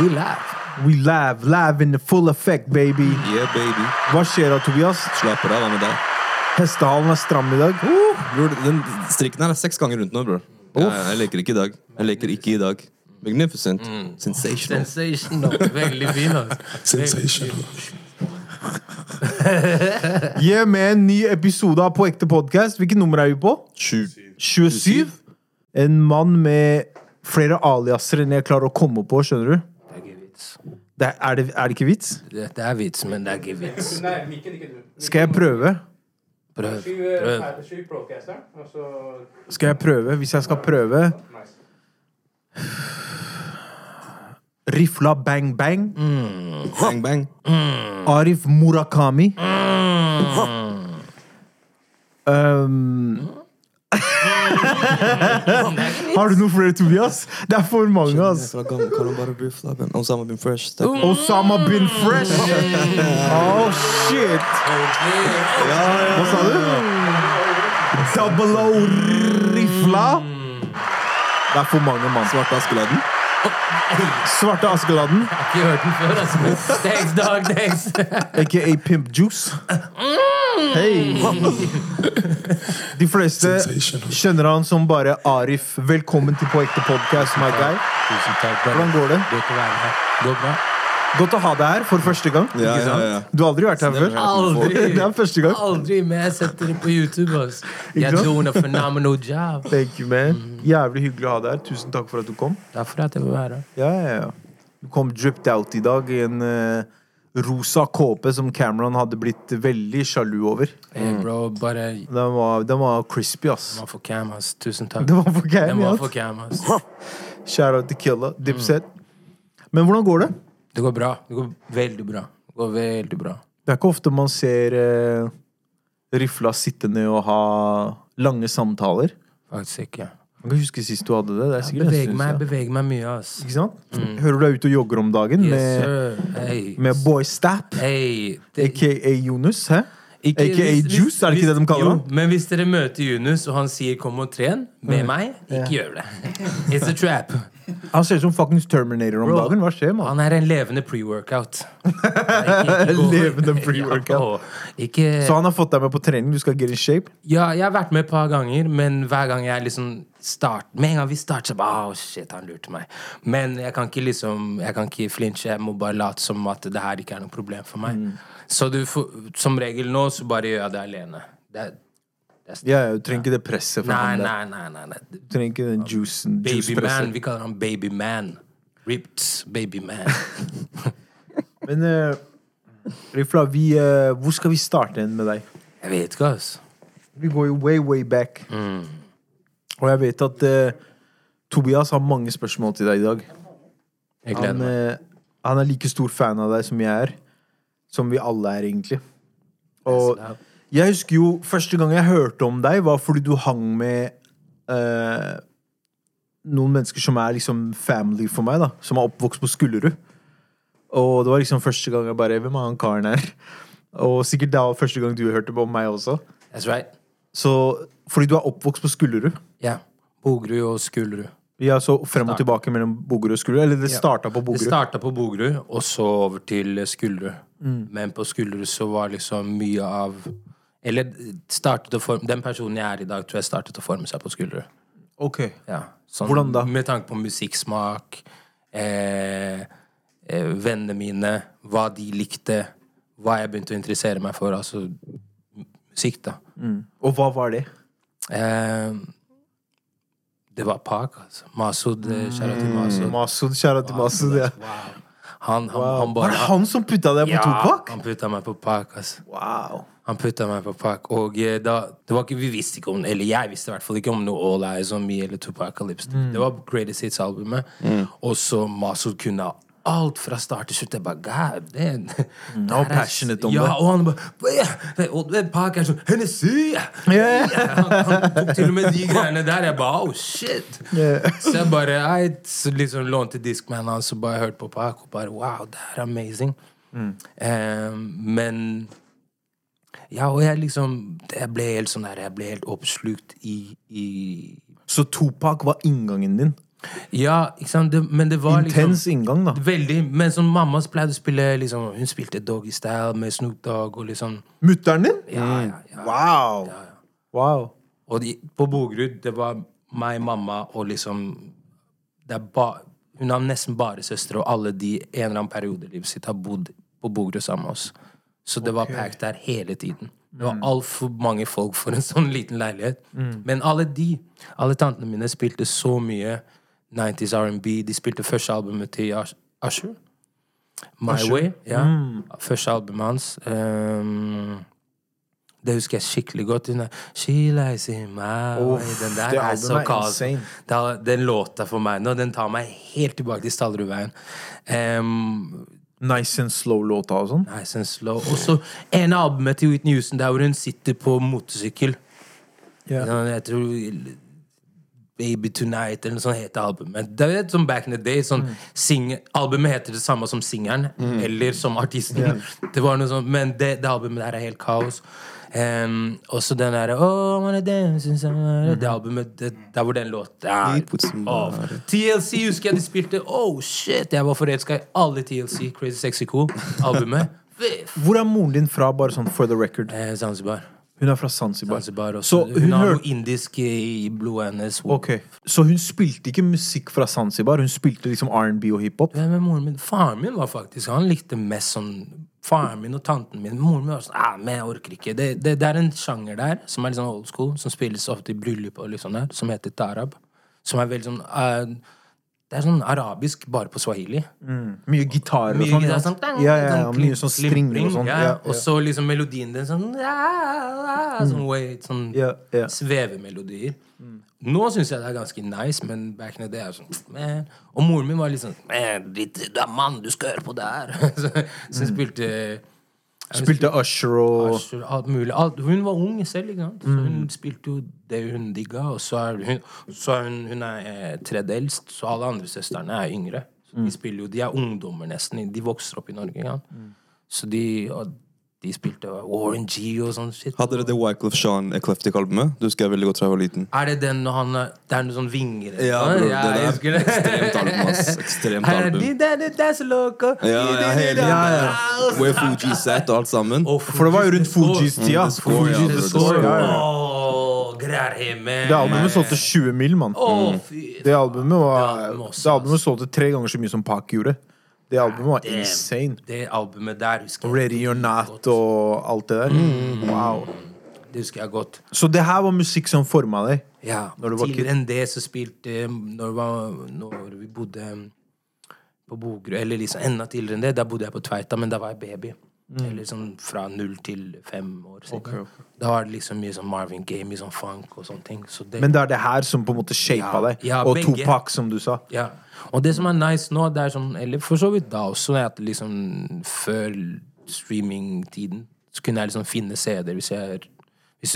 We laugh. We laugh, laugh in the full effect, baby. Yeah, baby. Hva skjer da, Tobias? Slapper av, hva med deg? Hestehalen er stram i dag. Bror, den strikken her er seks ganger rundt nå, bror. Jeg, jeg leker ikke i dag. Jeg leker ikke i dag. Magnificent. Sensational. Sensational. Veldig fin, altså. Sensational. Yeah, med en ny episode av På ekte podcast. Hvilket nummer er vi på? 27. 27. En mann med flere aliaser enn jeg klarer å komme på, skjønner du? Det er ikke vits. Det er, er, det, er det ikke vits? Det, det er vits, men det er ikke vits. Nei, mikken, ikke du. Skal jeg prøve? Prøv. Prøv. eh, broadcasteren, Skal jeg prøve? Hvis jeg skal prøve Nice. Rifla bang bang. Bang, bang. Arif Murakami. Um, har du noe flere, Tobias? Det er for mange, ass. Osama bin fresh. Osama bin Fresh. Oh, shit. Hva sa du? Double O rifla. Det er for mange, mann. Svarte Askeladden. Svarte Askeladden, Ikke hørt den før, altså. Thanks, dog. Thanks. aka Pimp Juice. Hei. De fleste kjenner han som bare Arif. Velkommen til På ekte podkast, my guy. Tusen takk. Hvordan går det? Godt å være her. Går bra. Godt å ha deg her for første gang. Ja, ikke sant? ja, ja. Du har aldri vært her før? Aldri. Det er første gang. Aldri, men jeg setter det på YouTube. Ass. You're doing a phenomenal job. Thank you, man. Jævlig hyggelig å ha deg her. Tusen takk for at du kom. Derfor at jeg var her. Ja, ja, ja. Du kom dripped out i dag i en uh, rosa kåpe som Cameron hadde blitt veldig sjalu over. Hey, bro, bare Den var, den var crispy, ass. Den var for cam, ass. Tusen takk. Det var for Den var for cam, ass. Shout out to Killa, Dipset. Men hvordan går det? Det går bra. Det går veldig bra. Det går veldig bra. Det er ikke ofte man ser eh, rifla sittende og ha lange samtaler. Faktisk ikke. Jeg kan huske sist du hadde det. Det er Jeg sikkert beveger meg, jeg beveger meg mye, ass. Ikke sant? Hører du deg ute og jogger om dagen Yes, med. Hey. med Boy Stap, Hey. Det, aka Jonas? Hæ? Ikke- AKA hvis- hvis- Juice, er det ikke det de kaller han? Men hvis dere møter Junus, og han sier 'kom og tren' med meg, ikke gjør det. It's a trap. Han ser ut som fuckings Terminator om Bro, dagen. Hva skjer, mann? Han er en levende pre-workout. Levende pre-workout. Ja, ikke Så han har fått deg med på trening? Du skal get in shape? Ja, jeg har vært med et par ganger, men hver gang jeg liksom start Med en gang vi starter, så bare oh, shit, han lurte meg. Men jeg kan ikke liksom Jeg kan ikke flinche. Jeg må bare late som at det her ikke er noe problem for meg. Mm. Så du får, som regel nå, så bare gjør jeg det alene. Det er, Ja, du trenger ikke det presset fra nei, han der. nei, nei, nei. Du trenger ikke den juicen. Baby man. Vi kaller han baby man. Ripped baby man. Men uh, Rifla, vi, uh, hvor skal vi starte med deg? Jeg vet ikke, altså. Vi går jo way, way back. Mm. Og jeg vet at uh, Tobias har mange spørsmål til deg i dag. Jeg gleder Han, meg. han er like stor fan av deg som jeg er. Som vi alle er, egentlig. Og jeg husker jo første gang jeg hørte om deg, var fordi du hang med eh, noen mennesker som er liksom family for meg, da. Som er oppvokst på Skullerud. Og det var liksom første gang jeg bare Hvem er han karen her? Og sikkert det var første gang du hørte på meg også. That's right. Så fordi du er oppvokst på Skullerud. Ja. Bogerud og Skullerud. Ja, så frem og tilbake mellom Bogerud og Skullerud. Eller det starta på Bogerud? Det starta på Bogerud, og så over til Skullerud. Mm. Men på Skullerud så var liksom mye av Eller startet å forme Den personen jeg er i dag, tror jeg startet å forme seg på skuldre. Ok. Ja, sånn, Hvordan da? Med tanke på musikksmak, eh, eh, vennene mine, hva de likte, hva jeg begynte å interessere meg for. Altså musikk, da. Og hva var det? Eh, det var Pak, altså. Masud. eh, Kjære til Masud. Masud, kjære til Masud. Ja. Wow. Han, han, Wow. han Var det han som putta deg på ja, Topak? han putta meg på Pak, altså. Wow. Han putta meg på Pak. Og eh, da det var ikke, Vi visste ikke om Eller jeg visste i hvert fall ikke om noe All Eyes on Me eller Tupacalypse. Mm. Det var Greatest Hits-albumet. Og så Masud kunne alt fra start til slutt. Jeg bare God damn. Han var passionate om ja, det. Og han bare «Ja, Og det Pak er sånn Hennessy! Yeah. Han, han tok til og med de greiene der. Jeg bare oh shit. Yeah. Så jeg bare jeg, så liksom lånte diskmannen hans og bare hørte på Pac og bare Wow, det er amazing. Mm. Um, men Ja, og jeg liksom Jeg ble helt sånn der Jeg ble helt oppslukt i, i Så Topak var inngangen din. Ja, ikke sant? Det, men det var liksom Intens inngang, da. Veldig. Men som mamma pleide å spille liksom, Hun spilte Doggy Style med Snoop Dogg og liksom Mutter'n din? Ja, ja, ja. Wow. Wow. Og de, på Bogerud, det var meg, mamma og liksom det ba, Hun har nesten bare søstre, og alle de en eller annen periode i livet sitt har bodd på Bogerud sammen med oss. Så det var packed der hele tiden. Det var altfor mange folk for en sånn liten leilighet. Men alle de, alle tantene mine spilte så mye 90s R&B. De spilte første albumet til Ash- Usher. My Way. ja. Første albumet hans. Um, det husker jeg skikkelig godt. Den der, She lies in my way. Den der det er så. Da- Den låta for meg nå, den tar meg helt tilbake til Stallerudveien. Um, Nice and slow-låta og sånn. nice and slow. Og så en av albumet til Whitney Houston der hvor hun sitter på motorsykkel. Yeah. Jeg tror Baby Tonight eller noe sånt heter albumet. Det er som back in the day. Sånn, sing, albumet heter det samme som singeren, eller som artisten. Det var noe sånt, men det, det albumet der er helt kaos. Um, og så den derre oh, I wanna dance inside Det albumet, det, der hvor den låt er oh. TLC husker jeg de spilte. Oh shit, jeg var forelska i alle TLC. Crazy Sexy Cool-albumet. Hvor er moren din fra, bare sånn for the record? Eh, Zanzibar. Hun er fra Zanzibar. Zanzibar også. Så hun, hun har noe indisk i blodet hennes. Okay. Så hun spilte ikke musikk fra Zanzibar? Hun spilte liksom R&B og hiphop? Moren min? Faren min var faktisk Han likte mest sånn Faren min og tanten min. Moren min var sånn ah, men jeg orker ikke. Det, det, det er en sjanger der som er litt sånn old school, som spilles ofte i bryllup og litt sånn der, som heter tarab. Som er veldig sånn uh, Det er sånn arabisk, bare på swahili. Mye gitarer og Mye sånn? gitar, Ja. sånn, Ja, ja, ja, mye sånn stringer og sånn. Ja, Ja, Og så liksom melodien den sånn ja, Sånn, wait, sånn yeah, yeah. svevemelodier. Nå syns jeg det er ganske nice, men back in the day er sånn man. Og moren min var litt sånn man, dritt, Du er mann, du skal høre på det her. så, så hun spilte Spilte Usher og Usher, alt mulig. Alt, hun var ung selv, ikke sant? Så hun spilte jo det hun digga. Og så er hun, så er hun, hun er eh, tredje eldst, så alle andre søstrene er yngre. Så de spiller jo, de er ungdommer nesten. De vokser opp i Norge. Ikke sant? Så de, og de spilte Warren G og sånn shit. Hadde dere det Wyclef Jean Eclectic-albumet? Du husker jeg veldig godt fra jeg var liten. Er det den når han Det er noen sånn vinger Ja, bro, ja, det der ekstremt album, ass. Ekstremt album. det. Ja, ja, hele Ja, ja. Where Fuji sat og alt sammen. Og For det var jo rundt Fujis tida. Fuji, ja, ja. Åh, greier hjemme. Det albumet solgte 20 mill., mann. Åh, fy Det albumet var Det Det albumet solgte tre ganger så mye som Park gjorde. Det albumet var Damn. insane. Det albumet der husker jeg Ready or not og alt det der. Mm. Wow. Det husker jeg godt. Så det her var musikk som forma deg? Ja, Når du var Tidligere enn det så spilte Når, var, når vi bodde på Bogerud Eller liksom enda tidligere enn det. Da bodde jeg på Tveita, men da var jeg baby. Eller sånn fra null til fem år. cirka. Da var det liksom mye sånn Marvin Gaye, mye sånn funk og sånne ting. Så det, Men det er det her som på en måte shapa Ja, deg. ja, og begge. Tupac, som du sa. Ja. Og det som er nice nå, det er sånn Eller for så vidt da også, er at liksom før streamingtiden så kunne jeg liksom finne CD-er hvis jeg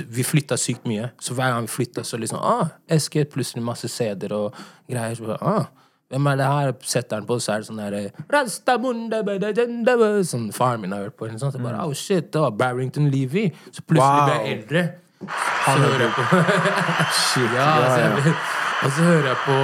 Vi flytta sykt mye, så hver gang vi flytta, så liksom ah, SK plutselig masse CD-er og greier. Så, ah, hvem er det her? Setter han på, så er det sånn derre Rastamunda-ba-da-dun-da-ba, Sånn faren min har hørt på. Sånt, så bare, oh shit, det var Barrington Levy. Så plutselig ble jeg eldre. Så hører jeg på Shit, ja, altså, og så hører jeg på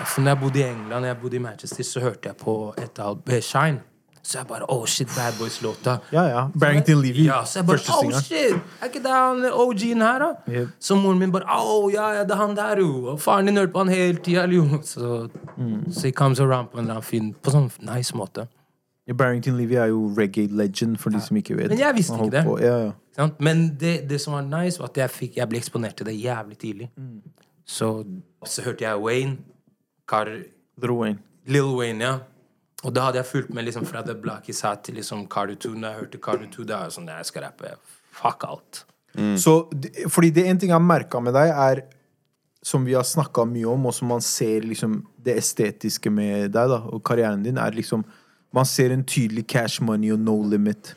altså, når jeg bodde i England, jeg bodde i Manchester, så hørte jeg på et album, Shine. Så jeg bare Oh shit, Bad Boys-låta. ja, ja. Barrington Levy. Ja, så jeg bare første Oh shit! Er ikke det han OG-en her, da? Yep. Så moren min bare Oh, ja, ja, det er han der, jo. Og faren din hørte på han hele tida, jo. Så, it comes around på en eller annen fin På sånn nice måte. Ja, Barrington Levy er jo reggae legend, for de som ikke vet. Men jeg visste ikke det. Ja, ja. Sant? Men det, det som var nice, var at jeg, fikk, jeg ble eksponert til det jævlig tidlig. Så, så hørte jeg Wayne, Kar... Little Wayne. Lil Wayne, ja. Og da hadde jeg fulgt med liksom fra The Black sa til liksom Carter 2. Når jeg hørte Carter 2, da var jeg sånn Jeg skal rappe. Fuck alt. Så, fordi det en ting jeg har merka med deg, er som vi har snakka mye om, og som man ser liksom det estetiske med deg da, og karrieren din, er liksom Man ser en tydelig cash money og no limit.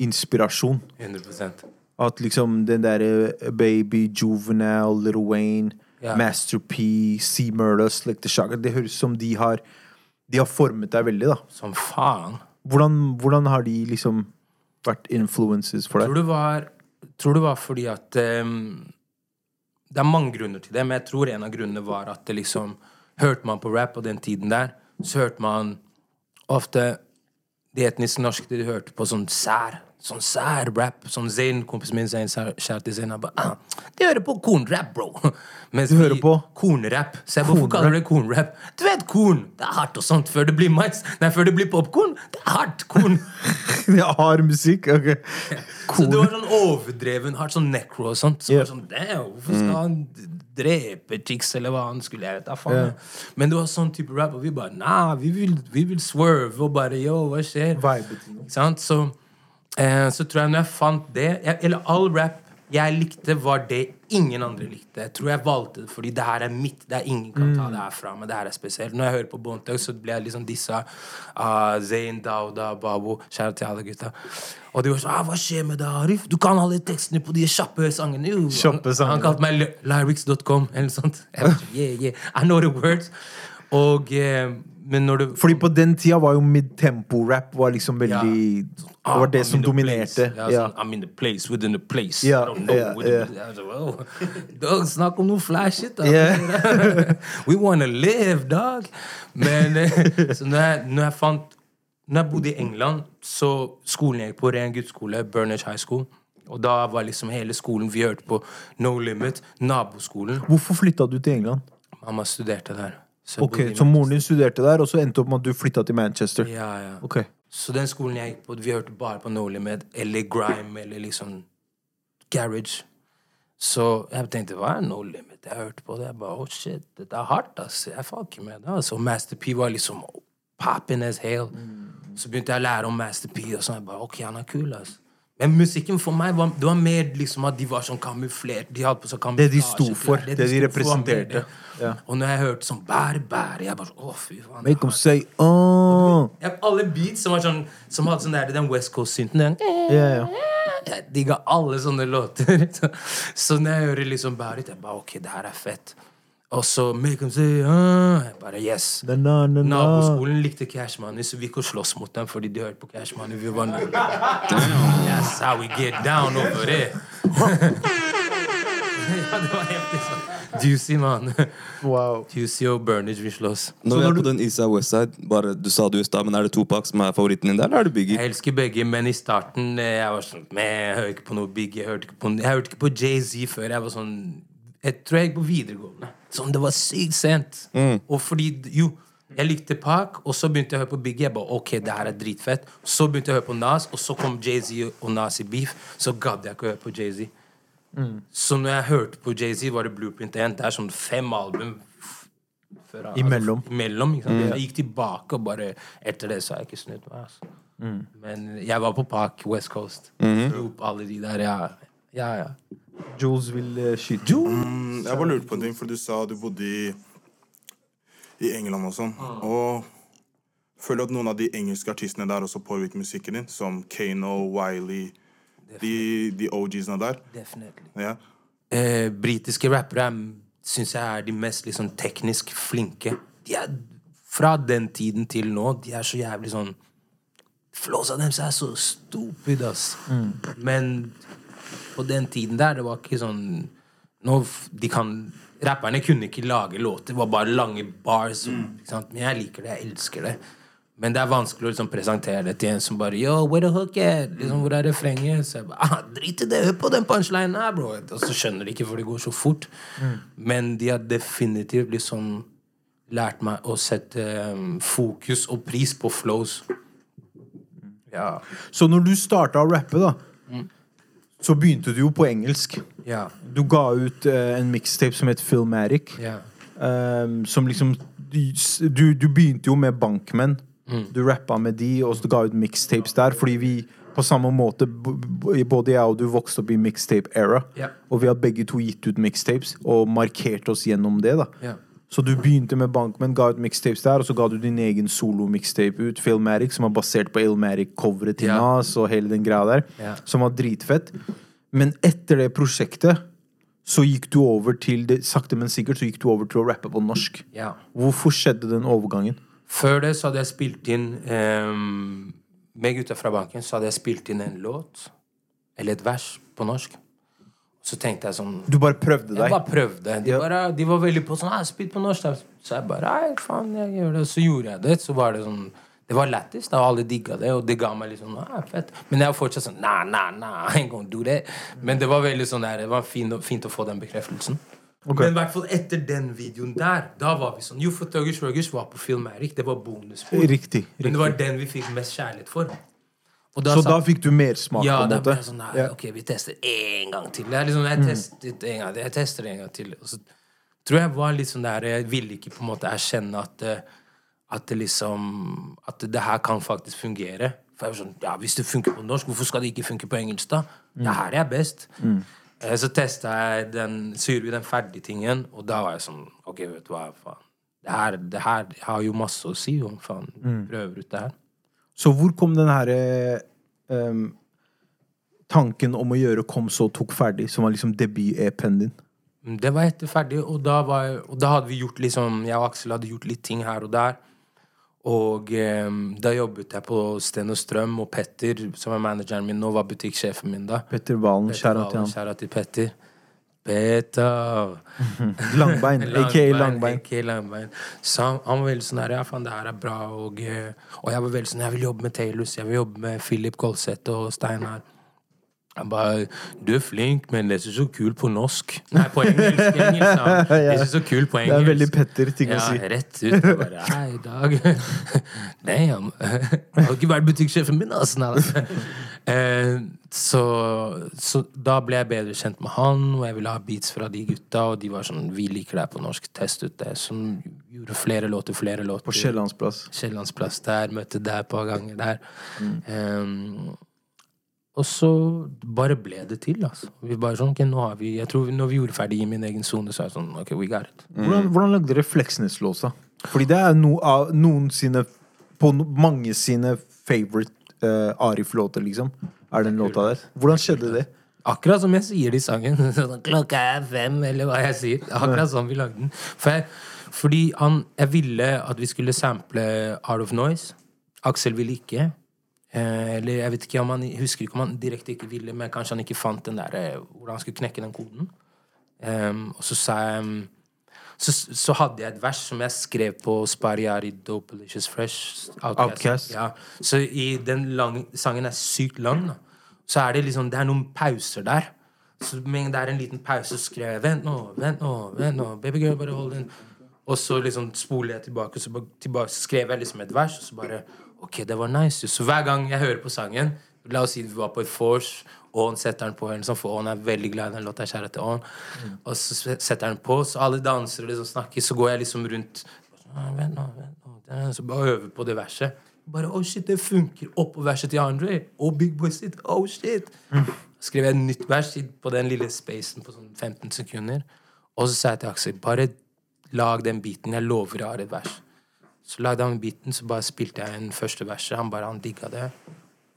Inspirasjon. 100% At liksom den derre Baby, Juvenile, Little Wayne, yeah. Master P, C Murder, Slick the Shaka Det høres ut som de har De har formet deg veldig, da. Som faen. Hvordan, hvordan har de liksom vært influences for deg? Tror du det var, tror det var fordi at um, Det er mange grunner til det, men jeg tror en av grunnene var at det liksom Hørte man på rap på den tiden der, så hørte man ofte de etnisk norske de hørte på sånn sær. Sånn sær rap. Som Zain, kompisen min Zain, kjære til Zain, han bare ah, De hører på kornrap, bro. Mens Du hører på? Kornrap. Så jeg, hvorfor kaller du det kornrap? Du vet korn! Det er hardt og sånt. Før det blir mais. Nei, før det blir popkorn. Det er hardt. Korn. det er hard musikk? Ok. Så det var sånn overdreven hardt, sånn necro og sånt. Så yeah. var sånn, damn, hvorfor skal han drepe chicks, eller hva han skulle jeg vet da faen. Yeah. Men det var sånn type rap, og vi bare Nah, vi vil, vi vil swerve, og bare yo, hva skjer? Vibe. Ikke sant? Så, eh, så tror jeg når jeg fant det jeg, Eller all rap jeg likte, var det ingen andre likte. Jeg tror jeg valgte det fordi det her er mitt. Det er Ingen kan ta det her fra meg. Det her er spesielt. Når jeg hører på Bontag, så blir jeg liksom dissa av Zain, Dauda, Babo. Kjære til alle gutta. Og de var sånn ah, 'Hva skjer med deg, Arif? Du kan alle tekstene på de kjappe sangene.' Jo. Han, han kalte meg lyrics.com eller noe sånt. Yeah, yeah. I know the words. Og eh, du Fordi på den tida var jo midtempo-rap var liksom veldig Det Ah, var det I'm som dominerte. Ja, yeah. sånn, I'm in the place, within the place. Yeah. I don't know Yeah, within ja. the- Jeg well. Dog, Snakk om noe flash da. Ja. We wanna live, dog. Men eh, så når jeg, når jeg fant Når jeg bodde i England, så skolen jeg gikk på, ren gutteskole, Burnage High School. Og da var liksom hele skolen Vi hørte på No Limit, naboskolen. Hvorfor flytta du til England? Mamma studerte der. Ok, Så moren din studerte der, og så endte opp med at du flytta til Manchester? Ja, ja. Ok. Så den skolen jeg gikk på, vi hørte bare på No Limit eller Grime eller liksom Garage. Så jeg tenkte hva er No Limit? Jeg hørte på det. Jeg bare oh shit, dette er hardt, ass. Jeg fucker med det. Altså. Master P var liksom popping as hell. Så begynte jeg å lære om Master P, og sånn. Jeg bare ok, han er kul, ass. Men musikken for meg var, det var mer liksom at de var sånn kamuflert. De hadde på seg Det de sto for, det de mer representerte. Ja. Og når jeg hørte sånn bære, bære, jeg bare sånn, å fy faen. Make them say oh. Jeg, alle beats som var sånn Som hadde sånn der, den West Coast-synten den Yeah, yeah. Jeg digga alle sånne låter Så når jeg hører liksom bæret, Jeg bare, ok, det her er fett Og så Make them say ah. Jeg bare, yes Na, na, na, na. Naboskolen likte Cash Money Så vi gikk og slåss mot dem Fordi de hørte på Cash Money Vi var That's how we get down over there Ja, det var helt sånn. Juicy, man Wow. Juicy og Burnage, vi slåss Når vi er på den Eastside Westside, bare, du sa det i stad, men er det Topak som er favoritten din der, eller er det Biggie? Jeg elsker begge, men i starten eh, jeg var sånn jeg hører ikke på noe Biggie. Jeg hørte ikke på, jeg hørte ikke på Jay-Z før jeg var sånn Jeg tror jeg gikk på videregående. Sånn, Det var sykt sent. Og fordi Jo, jeg likte Park, og så begynte jeg å høre på Biggie. Jeg bare, ok, det her er dritfett Så begynte jeg å høre på Nas, og så kom Jay-Z og Nas i beef. Så gadd jeg ikke å høre på Jay-Z. Så når jeg hørte på Jay-Z, var det Blueprint 1. Det er sånn fem album før, Imellom. Altså, imellom ikke sant? Jeg gikk tilbake, og bare etter det så har jeg ikke snudd meg. Altså. Men jeg var på Park, West Coast. Snoop, alle de der. Ja, ja. ja. Jules vil eh, skyte. Mm, Jeg bare lurte på en ting, for du sa du bodde i, i England og sånn. Og føler at noen av de engelske artistene der også påvirker musikken din, som Kano, Wiley, de, de OG-ene der. Definitely. Ja. Eh, britiske rappere syns jeg er de mest liksom, teknisk flinke. De er, fra den tiden til nå, de er så jævlig sånn Flåsa deres er så stupid, ass. Men på den tiden der, det var ikke sånn nå, de kan, Rapperne kunne ikke lage låter, det var bare lange bars. og- sant? Men jeg liker det, jeg elsker det. Men det er vanskelig å liksom presentere det til en som bare Yo, where the hook at? Liksom, hvor er refrenget? Så jeg bare ah, Drit i det, hør på den punchlinen her, bro. Og så skjønner de ikke, for det går så fort. Men de har definitivt liksom lært meg å sette um, fokus og pris på flows. Ja. Så når du starta å rappe, da, så begynte du jo på engelsk. Ja. Du ga ut uh, en mixtape som het Filmatic. ja. Um, som liksom du, du begynte jo med Bankmenn. Du rappa med de, og så ga ut mixtapes der. Fordi vi på samme måte Både jeg og du vokste opp i mixtape-era. Ja. Og vi har begge to gitt ut mixtapes og markert oss gjennom det. da Ja. Så du begynte med Bankman, ga ut mixtapes der, og så ga du din egen solo-mixtape ut, Filmatic, som var basert på Ilmatic-coveret til. Nas og hele den greia der, Ja. som var dritfett. Men etter det prosjektet så gikk du over til det, Sakte, men sikkert så gikk du over til å rappe på norsk. ja. Hvorfor skjedde den overgangen? Før det så hadde jeg spilt inn um, med gutta fra banken så hadde jeg spilt inn en låt, eller et vers, på norsk. Så tenkte jeg sånn Du bare prøvde deg? Jeg bare prøvde. De, Ja. bare, de var veldig på sånn «Ah, spytt på norsk'. Så jeg bare Nei, faen, jeg gjør det. Så gjorde jeg det. Så var det sånn Det var lættis, Alle digga det, og det ga meg litt sånn ah, fett. Men jeg var fortsatt sånn Nei, nei, nei, I gonna do that. Men det var veldig sånn der, det var fint, fint å få den bekreftelsen. Okay. Men i hvert fall etter den videoen der, da var vi sånn Jo, for Tuggers Ruggers var på Filmatic. Det var bonusspor. Riktig. Men det var den vi fikk mest kjærlighet for. Da Så sa- da fikk du mersmak, ja, på en da ble jeg sånn nei, Ok, vi tester en gang til. Jeg, liksom, jeg testet en gang Jeg tester en gang til. Og så tror jeg var litt sånn der Jeg ville ikke på en måte erkjenne at eh, At det liksom At det her kan faktisk fungere. For jeg var sånn Ja, hvis det funker på norsk, hvorfor skal det ikke funke på engelsk, da? Det her er best. Mm. Så testa jeg den Så gjorde vi den ferdige tingen, og da var jeg sånn Ok, vet du hva, faen. Det her, det her har jo masse å si jo. faen prøver ut det her. Så hvor kom den herre um, tanken om å gjøre Kom så tok ferdig, som var liksom debut-EP-en din? Det var etter ferdig, og da, var, og da hadde vi gjort liksom Jeg og Aksel hadde gjort litt ting her og der. Og um, da jobbet jeg på Sten og Strøm, og Petter, som er manageren min nå, var butikksjefen min da. Petter Valen. Kjære til Petter. Petter! Langbein, aka Langbein. aka Langbein. Så han, var veldig sånn her, ja faen, det her er bra. Og, eh, og jeg var veldig sånn, jeg vil jobbe med Taylors, jeg vil jobbe med Philip Golseth og Steinar. Han bare 'Du er flink, men det er ikke så kul på norsk'. Nei, på engelsk. engelsk ja. Det er ikke så kul på Det er veldig Petter-ting å si. ja, rett ut. Jeg bare, Hei, dag Damn. Jeg har ikke vært butikksjefen min, altså. Eh, så, så da ble jeg bedre kjent med han, og jeg ville ha beats fra de gutta, og de var sånn 'Vi liker deg på norsk, test ut det'. Som gjorde flere låter, flere låter. På Kiellandsplass. Kiellandsplass der, møtte deg et par ganger der. Ehm, og så bare ble det til, altså. Vi bare sånn, okay, nå har vi Jeg tror når vi gjorde ferdig i min egen sone, så er det sånn, ok, we got it. Hvordan, hvordan lagde dere Fleksnes-låsa? Fordi det er no, av noen sine På mange sine favorite uh, Arif-låter, liksom. Er den låta der? Hvordan skjedde det? Akkurat som jeg sier det i sangen. Sånn, Klokka er fem, eller hva jeg sier. Akkurat sånn vi lagde den. For jeg, fordi han, jeg ville at vi skulle sample Art of Noise. Aksel ville ikke. Eh, eller jeg vet ikke om han husker ikke om han direkte ikke ville, men kanskje han ikke fant den der eh, hvordan han skulle knekke den koden. Um, og så sa jeg em, så, så hadde jeg et vers som jeg skrev på Spariari Dopelicious Fresh. Outcast. Ja. Så i den lange, sangen er sykt lang, da. Så er det liksom Det er noen pauser der. Så med det er en liten pause, så skrev jeg 'Vent nå, vent nå, vent nå, baby girl, bare hold den'. Og så liksom spoler jeg tilbake, og så tilbake, så skrev jeg liksom et vers, og så bare Ok, det var nice. Så hver gang jeg hører på sangen La oss si vi var på et vors, han setter den på, henne, sånn, for Ån er veldig glad i den låta. Kjære til Ån. Og så setter han på, så alle danser og liksom snakker, så går jeg liksom rundt ah, Vent nå, Så bare øver på det verset. Bare oh shit, det funker. Oppå verset til Andre. Og Big Boy sitt. Oh shit. Skrev jeg et nytt vers på den lille spacen på sånn 15 sekunder. Og så sa jeg til Aksel bare lag den biten. Jeg lover jeg har et vers. Så lagde han biten, så bare spilte jeg en første verset. Han bare, han digga det.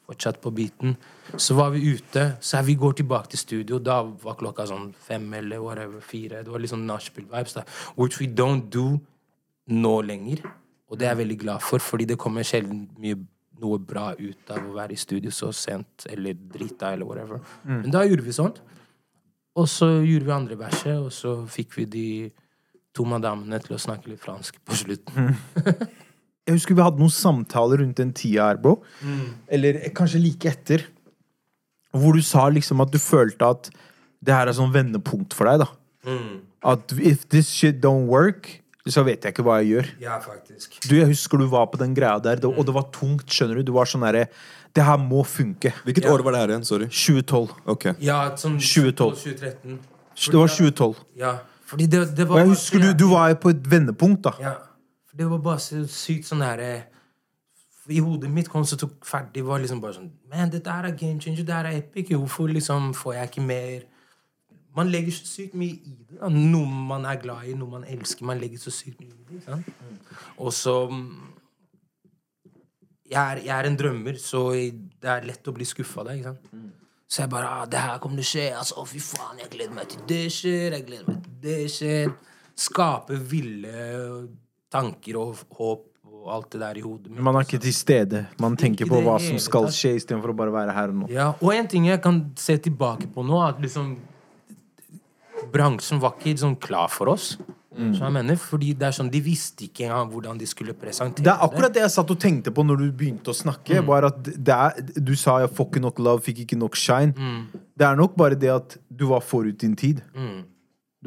Fortsatt på beaten. Så var vi ute. Så vi går tilbake til studio. Da var klokka sånn fem eller whatever, fire. Det var litt sånn nachspiel-vibes. Which we don't do nå lenger. Og det er jeg veldig glad for, fordi det kommer sjelden mye noe bra ut av å være i studio så sent, eller drita, eller whatever. Men da gjorde vi sånt. Og så gjorde vi andre verset, og så fikk vi de to madammene til å snakke litt fransk på slutten. Jeg husker vi hadde noen samtaler rundt den tida her, bro. Eller kanskje like etter. Hvor du sa liksom at du følte at det her er sånn vendepunkt for deg, da. At if this shit don't work, så vet jeg ikke hva jeg gjør. Ja, faktisk. Du, Jeg husker du var på den greia der, det- og det var tungt, skjønner du. Du var sånn derre Det her må funke. Hvilket Ja. år var det her igjen? Sorry. 2012. Ok. Ja, sånn 2012. 2013. Det var 2012. Ja, fordi det, det Og jeg husker du, du var på et vendepunkt, da. Ja, for det var bare så sykt sånn herre I hodet mitt kom så tok ferdig var liksom bare sånn Man, dette her er game changer, det her er epic. Hvorfor liksom får jeg ikke mer Man legger så sykt mye i det. Da. Noe man er glad i, noe man elsker. Man legger så sykt mye i det. Sant? Og så mm, jeg er, jeg er en drømmer, så det er lett å bli skuffa av det. ikke sant? Så jeg bare ah, 'Det her kommer til å skje.' Altså, å, fy faen, jeg gleder meg til det skjer. Jeg gleder meg til det skjer. Skape ville tanker og håp og alt det der i hodet mitt. Man er ikke til stede. Man tenker på hva som skal skje, istedenfor å bare være her og nå. Ja, og en ting jeg kan se tilbake på nå, at liksom Bransjen var ikke sånn klar for oss. Mm. Så jeg mener, fordi det er sånn, De visste ikke engang hvordan de skulle presentere Det er akkurat det jeg satt og tenkte på når du begynte å snakke. Bare at det er, Du sa jeg får ikke nok love, fikk ikke nok shine. Det er nok bare det at du var forut din tid.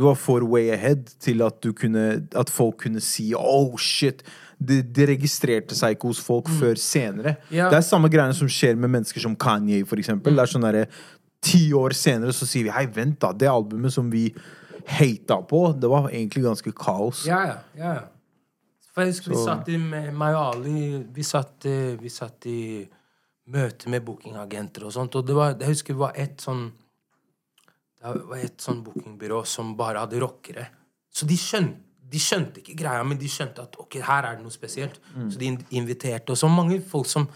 Du var for way ahead til at, du kunne, at folk kunne si oh shit. Det, de registrerte seg ikke hos folk før senere. Yeah. Det er samme greiene som skjer med mennesker som Kanye, for eksempel. Det er sånn derre Ti år senere så sier vi hei, vent, da. Det albumet som vi hata på, det var egentlig ganske kaos. Ja, ja. ja. For jeg husker vi satt i med meg og Ali Vi satt, eh, vi satt i møte med bookingagenter og sånt, og det var, jeg husker det var et sånn Det var et sånn bookingbyrå som bare hadde rockere. Så de skjønte, de skjønte ikke greia, men de skjønte at ok, her er det noe spesielt. Så de in- inviterte. Og så mange folk som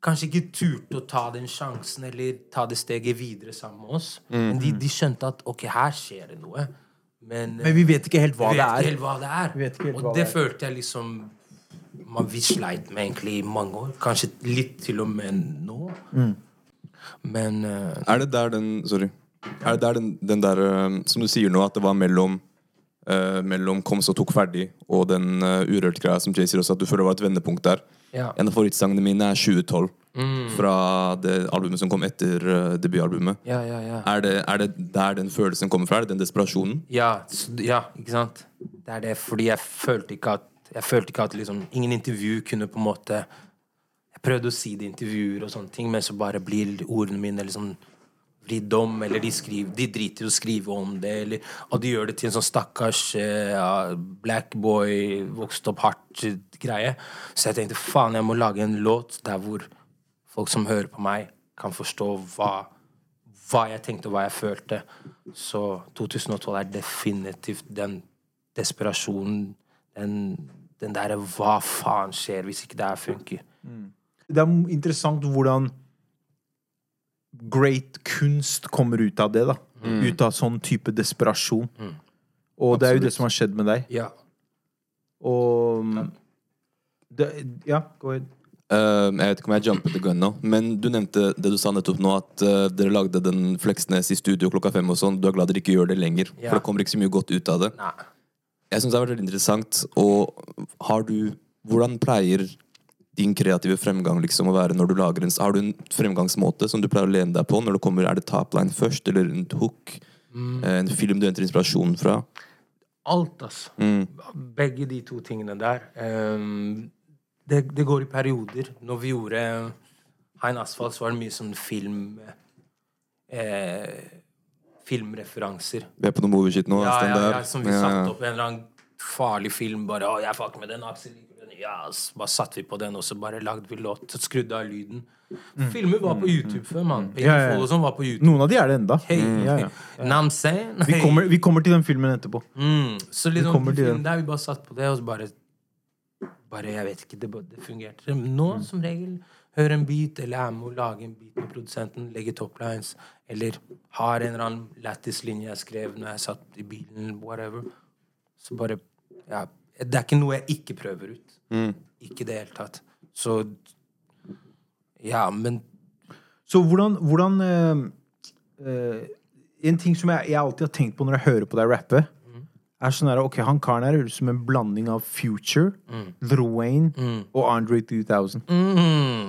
kanskje ikke turte å ta den sjansen eller ta det steget videre sammen med oss. Men de, de skjønte at ok, her skjer det noe. Men, Men vi vet ikke helt hva vi det vet ikke er. helt hva det er. Vi vet ikke helt og hva det, det er. følte jeg liksom man, Vi sleit med egentlig i mange år. Kanskje litt til og med nå. Mm. Men uh, Er det der den Sorry. Er det der den, den der eh, Som du sier nå, at det var mellom uh, Mellom Kom så tok ferdig og den uh, Urørt-greia som Jay sier også, at du føler det var et vendepunkt der. ja. En av favorittsangene mine er 2012. Fra det albumet som kom etter uh, debutalbumet. Ja, ja, ja. Er det, er det der den følelsen kommer fra? Er det den desperasjonen? Ja, ja, ikke sant? Det er det, fordi jeg følte ikke at følte ikke at liksom Ingen intervju kunne på en måte Jeg prøvde å si det i intervjuer og sånne ting, men så bare blir ordene mine liksom vridd om, eller de, skriver, de driter i å skrive om det, eller Og de gjør det til en sånn stakkars uh, black boy, vokst opp hardt-greie. Så jeg tenkte faen, jeg må lage en låt der hvor folk som hører på meg, kan forstå hva hva jeg tenkte og hva jeg følte. Så 2012 er definitivt den desperasjonen, den, den derre hva faen skjer hvis ikke det her funker. Det er interessant hvordan great kunst kommer ut av det. da Ut av sånn type desperasjon. Og det er jo det som har skjedd med deg. Ja. Og mm, det, Ja, go ahead. Uh, jeg vet ikke om jeg jumper the gun nå, men du nevnte det du sa nettopp nå, at uh, dere lagde den Fleksnes i studio klokka fem og sånn. Du er glad dere ikke gjør det lenger, Ja. for det kommer ikke så mye godt ut av det. Nei. Jeg syns det har vært veldig interessant. Og har du Hvordan pleier din kreative fremgang liksom å være når du lager en Har du en fremgangsmåte som du pleier å lene deg på når det kommer Er det topline først, eller en hook? Mm. En film du henter inspirasjon fra? Alt, altså. Begge de to tingene der. Um, det, det går i perioder. Når vi gjorde Hein Asfalt, så var det mye sånn film eh, Filmreferanser. Vi er på noe movieshit nå. Ja, ja, ja, som vi Ja. satte opp en eller annen farlig film. Bare 'Å, jeg fucker med den', Aksel. Ja, så bare satte vi på den, og så bare lagde vi låt. Skrudde av lyden. Filmer var på YouTube før, mann. Ja, ja, ja. sånn var på YouTube. Noen av de er det enda. Hey, Ja, ja. Nam? Vi, kommer, vi kommer til den filmen etterpå. Mm. Så liksom, vi til den. der vi bare satt på det, og så bare Bare, jeg vet ikke, det, det fungerte. Nå, Mm. som regel, hører en beat, eller er med å lage en beat med produsenten, legge toplines, eller har en eller annen lættis linje jeg skrev når jeg satt i bilen, whatever. Så bare Ja. Det er ikke noe jeg ikke prøver ut. Mm. Ikke i det hele tatt. Så Ja, men Så hvordan, hvordan øh, øh, En ting som jeg, jeg alltid har tenkt på når jeg hører på deg rappe, er sånn her Ok, han karen her høres ut som en blanding av Future, Lil Wayne og Andre 2000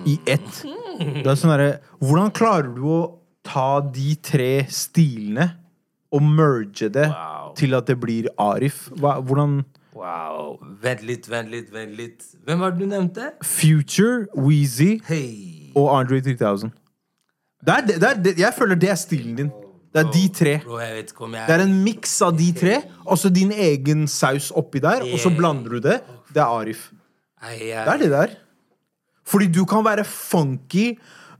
i ett. Det er sånn herre Hvordan klarer du å ta de tre stilene og merge det Wow. til at det blir Arif? Hva, hvordan Wow. Vent litt, vent litt, vent litt. Hvem var det du nevnte? Future, Weezy hey. og Andre 3000. Det er, det, er, det, jeg føler det er stilen din. Det er de tre. Det er en miks av de tre, og så din egen saus oppi der, og så blander du det. Det er Arif. Det er det der. Fordi du kan være funky,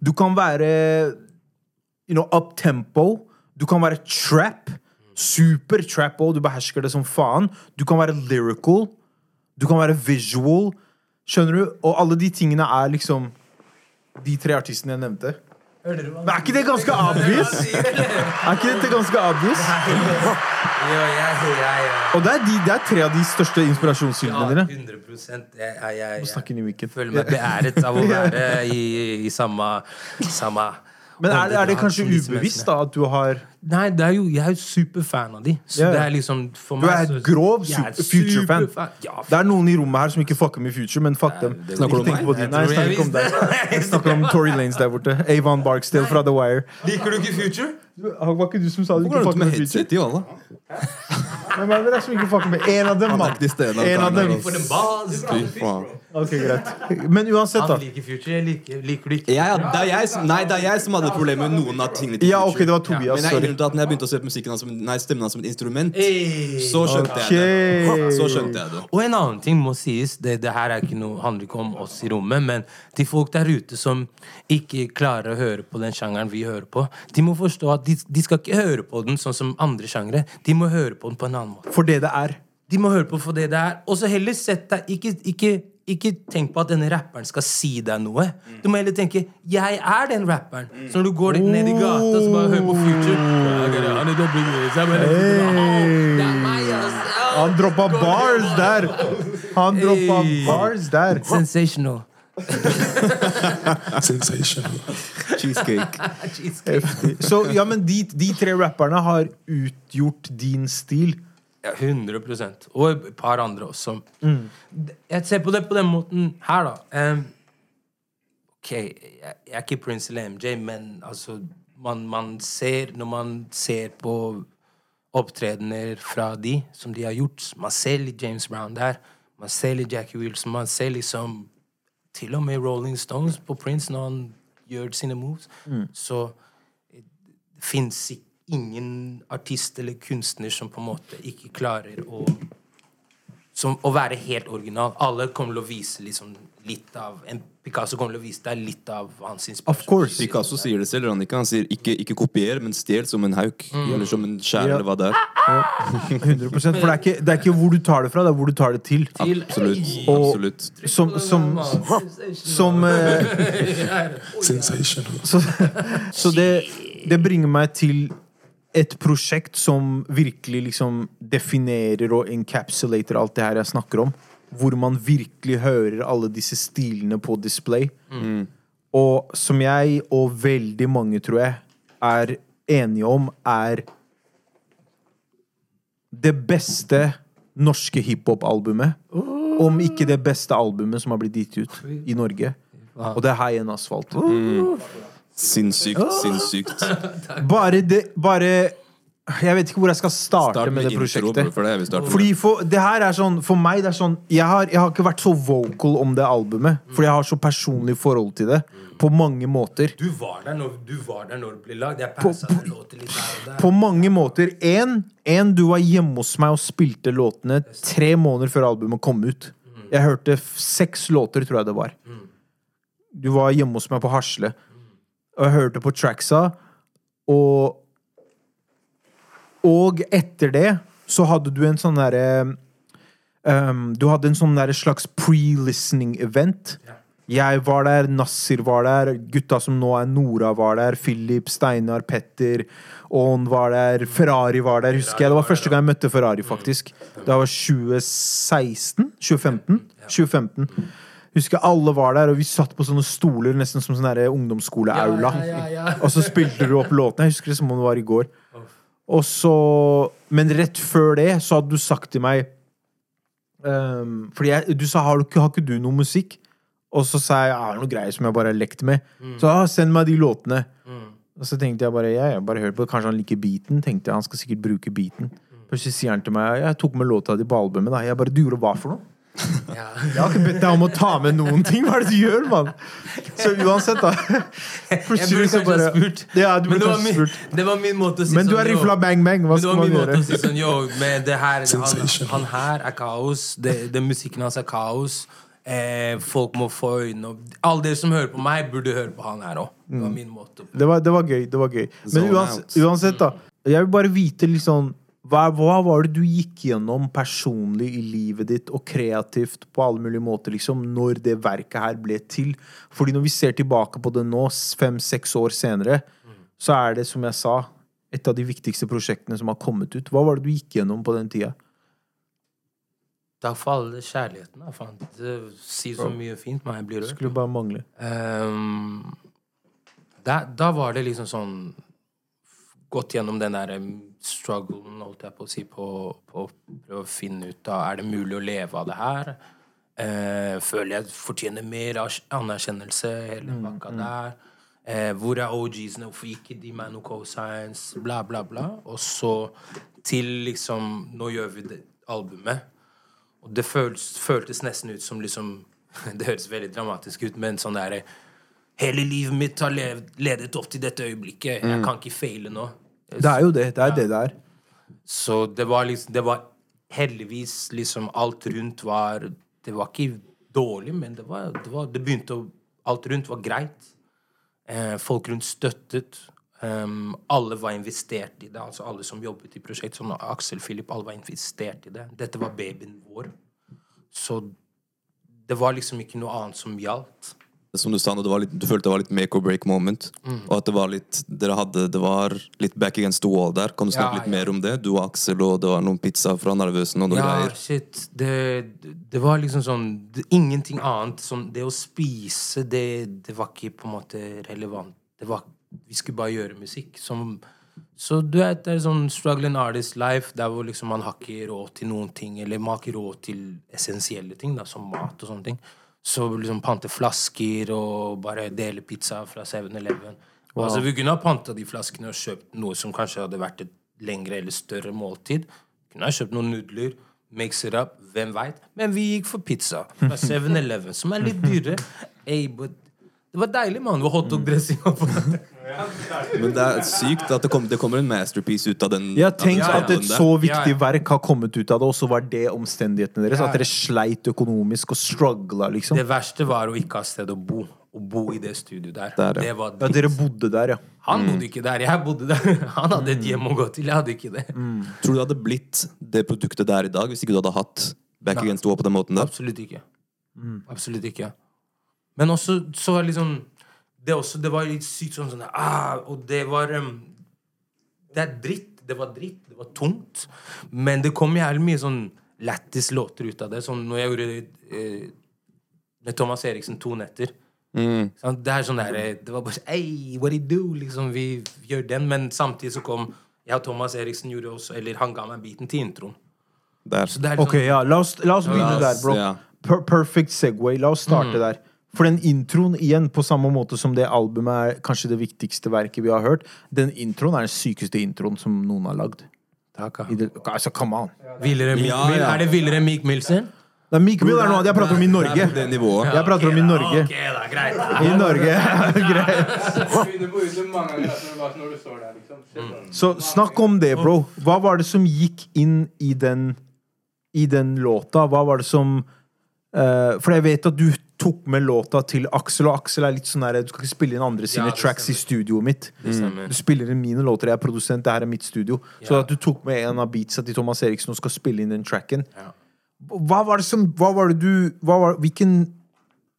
du kan være you know, up tempo, du kan være trap, super trap òg, du behersker det som faen. Du kan være lyrical, du kan være visual. Skjønner du? Og alle de tingene er liksom de tre artistene jeg nevnte. Men er ikke det ganske obvious? Er ikke dette ganske obvious? Og det er, de, det er tre av de største inspirasjonssynene inspirasjonskildene dine. 100 jeg, jeg, jeg, føler meg beæret av å være i, i samme, samme Men er, er det kanskje ubevisst da at du har Nei, det er jo, jeg er jo superfan av de. Så ja. det er liksom for Du er et grov Jeg er Future-fan. Ja, Det er noen i rommet her som ikke fucker med Future, men fuck dem. det- Snakker du om meg? Nei, jeg snakker ikke om deg. Jeg snakker om Tory Lanes der borte. Avon Barksdale fra The Wire. Liker du ikke Future? Var ikke du som sa du ikke fucker med Future? headset i hånda? Hvem er det som ikke fucker med? En av dem, mann. En av dem. Ok, greit. Men uansett, da. Han liker Future. Jeg liker, liker du ikke Jeg, det er jeg, som- nei, det er jeg som hadde problemer med noen av tingene til Ja, ok, det var Tobias. Men jeg Sorry. at når jeg begynte å se på musikken som, nei, stemmen hans som et instrument, Hey. så skjønte okay. jeg det. Så skjønte jeg det. Og en annen ting må sies, det, det her er ikke noe, handler ikke om oss i rommet, men til folk der ute som ikke klarer å høre på den sjangeren vi hører på, de må forstå at de, de skal ikke høre på den sånn som andre sjangere. De må høre på den på en annen måte. For det det er. De må høre på for det det er. Og så heller sett deg ikke, ikke, ikke tenk på at denne rapperen skal si deg noe. Du må heller tenke 'jeg er den rapperen'. Så når du går litt ned i gata og bare hører på Future. Han droppa bars der! Han droppa Hey. bars der. Sensational. Sensational. Cheesecake. Cheesecake. Så ja, men de, de tre rapperne har utgjort din stil. Ja, 100 Og et par andre også. Jeg ser på det på den måten her, da. Um, ok, jeg, er ikke Prince eller MJ, men altså man, man ser Når man ser på opptredener fra de, som de har gjort Man ser litt James Brown der. Man ser litt Jackie Wilson. Man ser liksom til og med Rolling Stones på Prince når han gjør sine moves. Så det fins ingen artist eller kunstner som på en måte ikke klarer å som, å være helt original. Alle kommer til å vise liksom litt av en Picasso kommer til å vise deg litt av hans inspirasjon. Of course. Picasso sier det selv. Han, ikke, han sier ikke, ikke kopier, men stjel som en hauk. Eller som en skjær, Ja. eller hva det er. 100% For det er, ikke, det er ikke hvor du tar det fra, det er hvor du tar det til. Til- Absolutt. Og- Absolutt. Som, som, som uh, Sensational. Så, så det, det bringer meg til et prosjekt som virkelig liksom definerer og encapsulater alt det her jeg snakker om. Hvor man virkelig hører alle disse stilene på display. Og som jeg og veldig mange, tror jeg, er enige om, er det beste norske hiphop-albumet. Om ikke det beste albumet som har blitt gitt ut i Norge. Og det er High End Asphalt. Sinnssykt, sinnssykt. Bare det Bare Jeg vet ikke hvor jeg skal starte Start med med det intro, prosjektet. for det er vi Fordi for, det her er sånn For meg det er sånn jeg har, jeg har ikke vært så vocal om det albumet. Fordi jeg har så personlig forhold til det. På mange måter. Du var der når, du var der når det ble lagd. Jeg passa det låter litt der og der. På mange måter. En, en, du var hjemme hos meg og spilte låtene tre måneder før albumet kom ut. Jeg hørte seks låter, tror jeg det var. Du var hjemme hos meg på Hasle. Og jeg hørte på tracksa, og Og etter det så hadde du en sånn derre um, Du hadde en sånn der slags pre-listening event. Jeg var der, Nasser var der, gutta som nå er Nora var der, Philip, Steinar, Petter, Aon var der, Ferrari var der, husker jeg. Det var første gang jeg møtte Ferrari, faktisk. Det var 2016? 2015? 2015. Husker alle var der, og vi satt på sånne stoler, nesten som sånn der ungdomsskoleaula. Ja, ja, ja, ja. Og så spilte du opp låtene. Jeg husker det som om det var i går. Og så Men rett før det så hadde du sagt til meg um, Fordi jeg, du sa har, du, har ikke du noe musikk? Og så sa jeg det er noe greier som jeg bare har lekt med. Så ah, send meg de låtene. Og så tenkte jeg bare ja, jeg bare hørt på det. Kanskje han liker beaten. Tenkte jeg, Han skal sikkert bruke beaten. Plutselig sier han til meg jeg tok med låta di på albumet. da Jeg bare du gjorde hva for noe? Ja. Jeg har ikke bedt deg om å ta med noen ting. Hva er det du gjør, mann? Så uansett, da. Plutselig så bare spurt. Ja, du burde kanskje spurt. det var min måte å si Men du sånn er yo, rifla bang bang. Hva skal var man gjøre? si sånn Yo, med det her han, han her er kaos. Det, det musikken hans er kaos. Eh, folk må få øynene opp. Alle dere som hører på meg, burde høre på han her òg. Det var min måte. Det var, det var gøy. det var gøy Men uansett, uansett da Jeg vil bare vite litt liksom hva, hva var det du gikk gjennom personlig i livet ditt, og kreativt på alle mulige måter, liksom, når det verket her ble til? Fordi når vi ser tilbake på det nå, fem-seks år senere, så er det som jeg sa Et av de viktigste prosjektene som har kommet ut. Hva var det du gikk gjennom på den tida? Da faller kjærligheten. Faen. Det sier så mye fint, men jeg blir rørt. Skulle bare mangle. Um, da, da var det liksom sånn Gått gjennom den der strugglen, holdt jeg på å si, på, på å prøve å finne ut av Er det mulig å leve av det her? Eh, føler jeg fortjener mer anerkjennelse, hele pakka der? Eh, hvor er OGs-ene? Hvorfor gikk de meg noe co-science? Bla, bla, bla. Og så til liksom Nå gjør vi det albumet. Og det føltes, føltes nesten ut som liksom Det høres veldig dramatisk ut, men sånn derre Hele livet mitt har ledet opp til dette øyeblikket. Jeg kan ikke feile nå. Det er jo det. Det er det det er. Så det var liksom Det var heldigvis liksom Alt rundt var Det var ikke dårlig, men det var Det, var, det begynte å Alt rundt var greit. Eh, folk rundt støttet. Um, alle var investert i det. Altså alle som jobbet i prosjektet, som Aksel Philip, alle var investert i det. Dette var babyen vår. Så det var liksom ikke noe annet som gjaldt. Som du sa, var litt, du følte det var litt make or break moment. Mm. Og at det var litt Dere hadde Det var litt back against the wall der. Kan du snakke Ja, litt ja. mer om det? Du og Aksel, og det var noen pizza fra Narvesen og noen Ja, greier. shit. Det, det var liksom sånn det, Ingenting annet. som det å spise, det, det var ikke på en måte relevant. Det var, vi skulle bare gjøre musikk. Som, så du vet, det er sånn struggling artist life, der hvor liksom man har ikke råd til noen ting. Eller man har ikke råd til essensielle ting, da, som mat og sånne ting. Så liksom pante flasker og bare dele pizza fra 7-Eleven. Altså, vi kunne ha panta de flaskene og kjøpt noe som kanskje hadde vært et lengre eller større måltid. Vi Kunne ha kjøpt noen nudler, mix it up, hvem veit. Men vi gikk for pizza fra 7-Eleven, som er litt dyrere. Hey, but det var deilig, mann. Det var hotdog-dressing oppå. Men det er sykt at det, kom, det kommer en masterpiece ut av den. Jeg har tenkt av at et så viktig Ja, ja. verk har kommet ut av det, og så var det omstendighetene deres. At dere sleit økonomisk og struggla, liksom. Det verste var å ikke ha sted å bo. Å bo i det studioet der. Der, ja. Det var Ja, dere bodde der, ja. Han bodde ikke der, jeg bodde der. Han hadde et hjem å gå til, jeg hadde ikke det. Tror du det hadde blitt det produktet det er i dag, hvis ikke du hadde hatt Back. Against Wall på den måten der? Absolutt ikke. Absolutt ikke. Men også så var liksom Det, også, det var litt sykt sånn sånn ah, Og det var um, Det er dritt. Det var dritt. Det var tungt. Men det kom jævlig mye sånn lættis låter ut av det. Sånn når jeg gjorde eh, med Thomas Eriksen to netter. Sant? Det er sånn der, eh, det var bare sånn Hey, what do you do? Liksom, vi gjør den. Men samtidig så kom jeg og Thomas Eriksen gjorde også Eller han ga meg biten til introen. Der. Så det er Ok, liksom, ja, la oss, la oss begynne La der, bro. ja. Per perfect segway. La oss starte Mm. der. For den introen, igjen, på samme måte som det albumet er kanskje det viktigste verket vi har hørt, den introen er den sykeste introen som noen har lagd. Altså, come on. Villere Ja, ja. Er det Villere Meek Milsen? Det er Meek Mill er noe annet. Jeg prater om i Det Norge. er på det. Jeg prater om i Norge. Ok, da, greit. I Norge. Greit. Liksom. Så snakk om det, bro. Hva var det som gikk inn i den, i den låta? Hva var det som uh, For jeg vet at du tok med låta til Aksel, og Aksel er litt sånn der Du skal ikke spille inn andre sine Ja, tracks tracks i studioet mitt. Du spiller inn mine låter, jeg er produsent, det her er mitt studio. Så at du tok med en av beatsa til Thomas Eriksen og skal spille inn den tracken Ja. Hva var det som Hva var det du var, hvilken,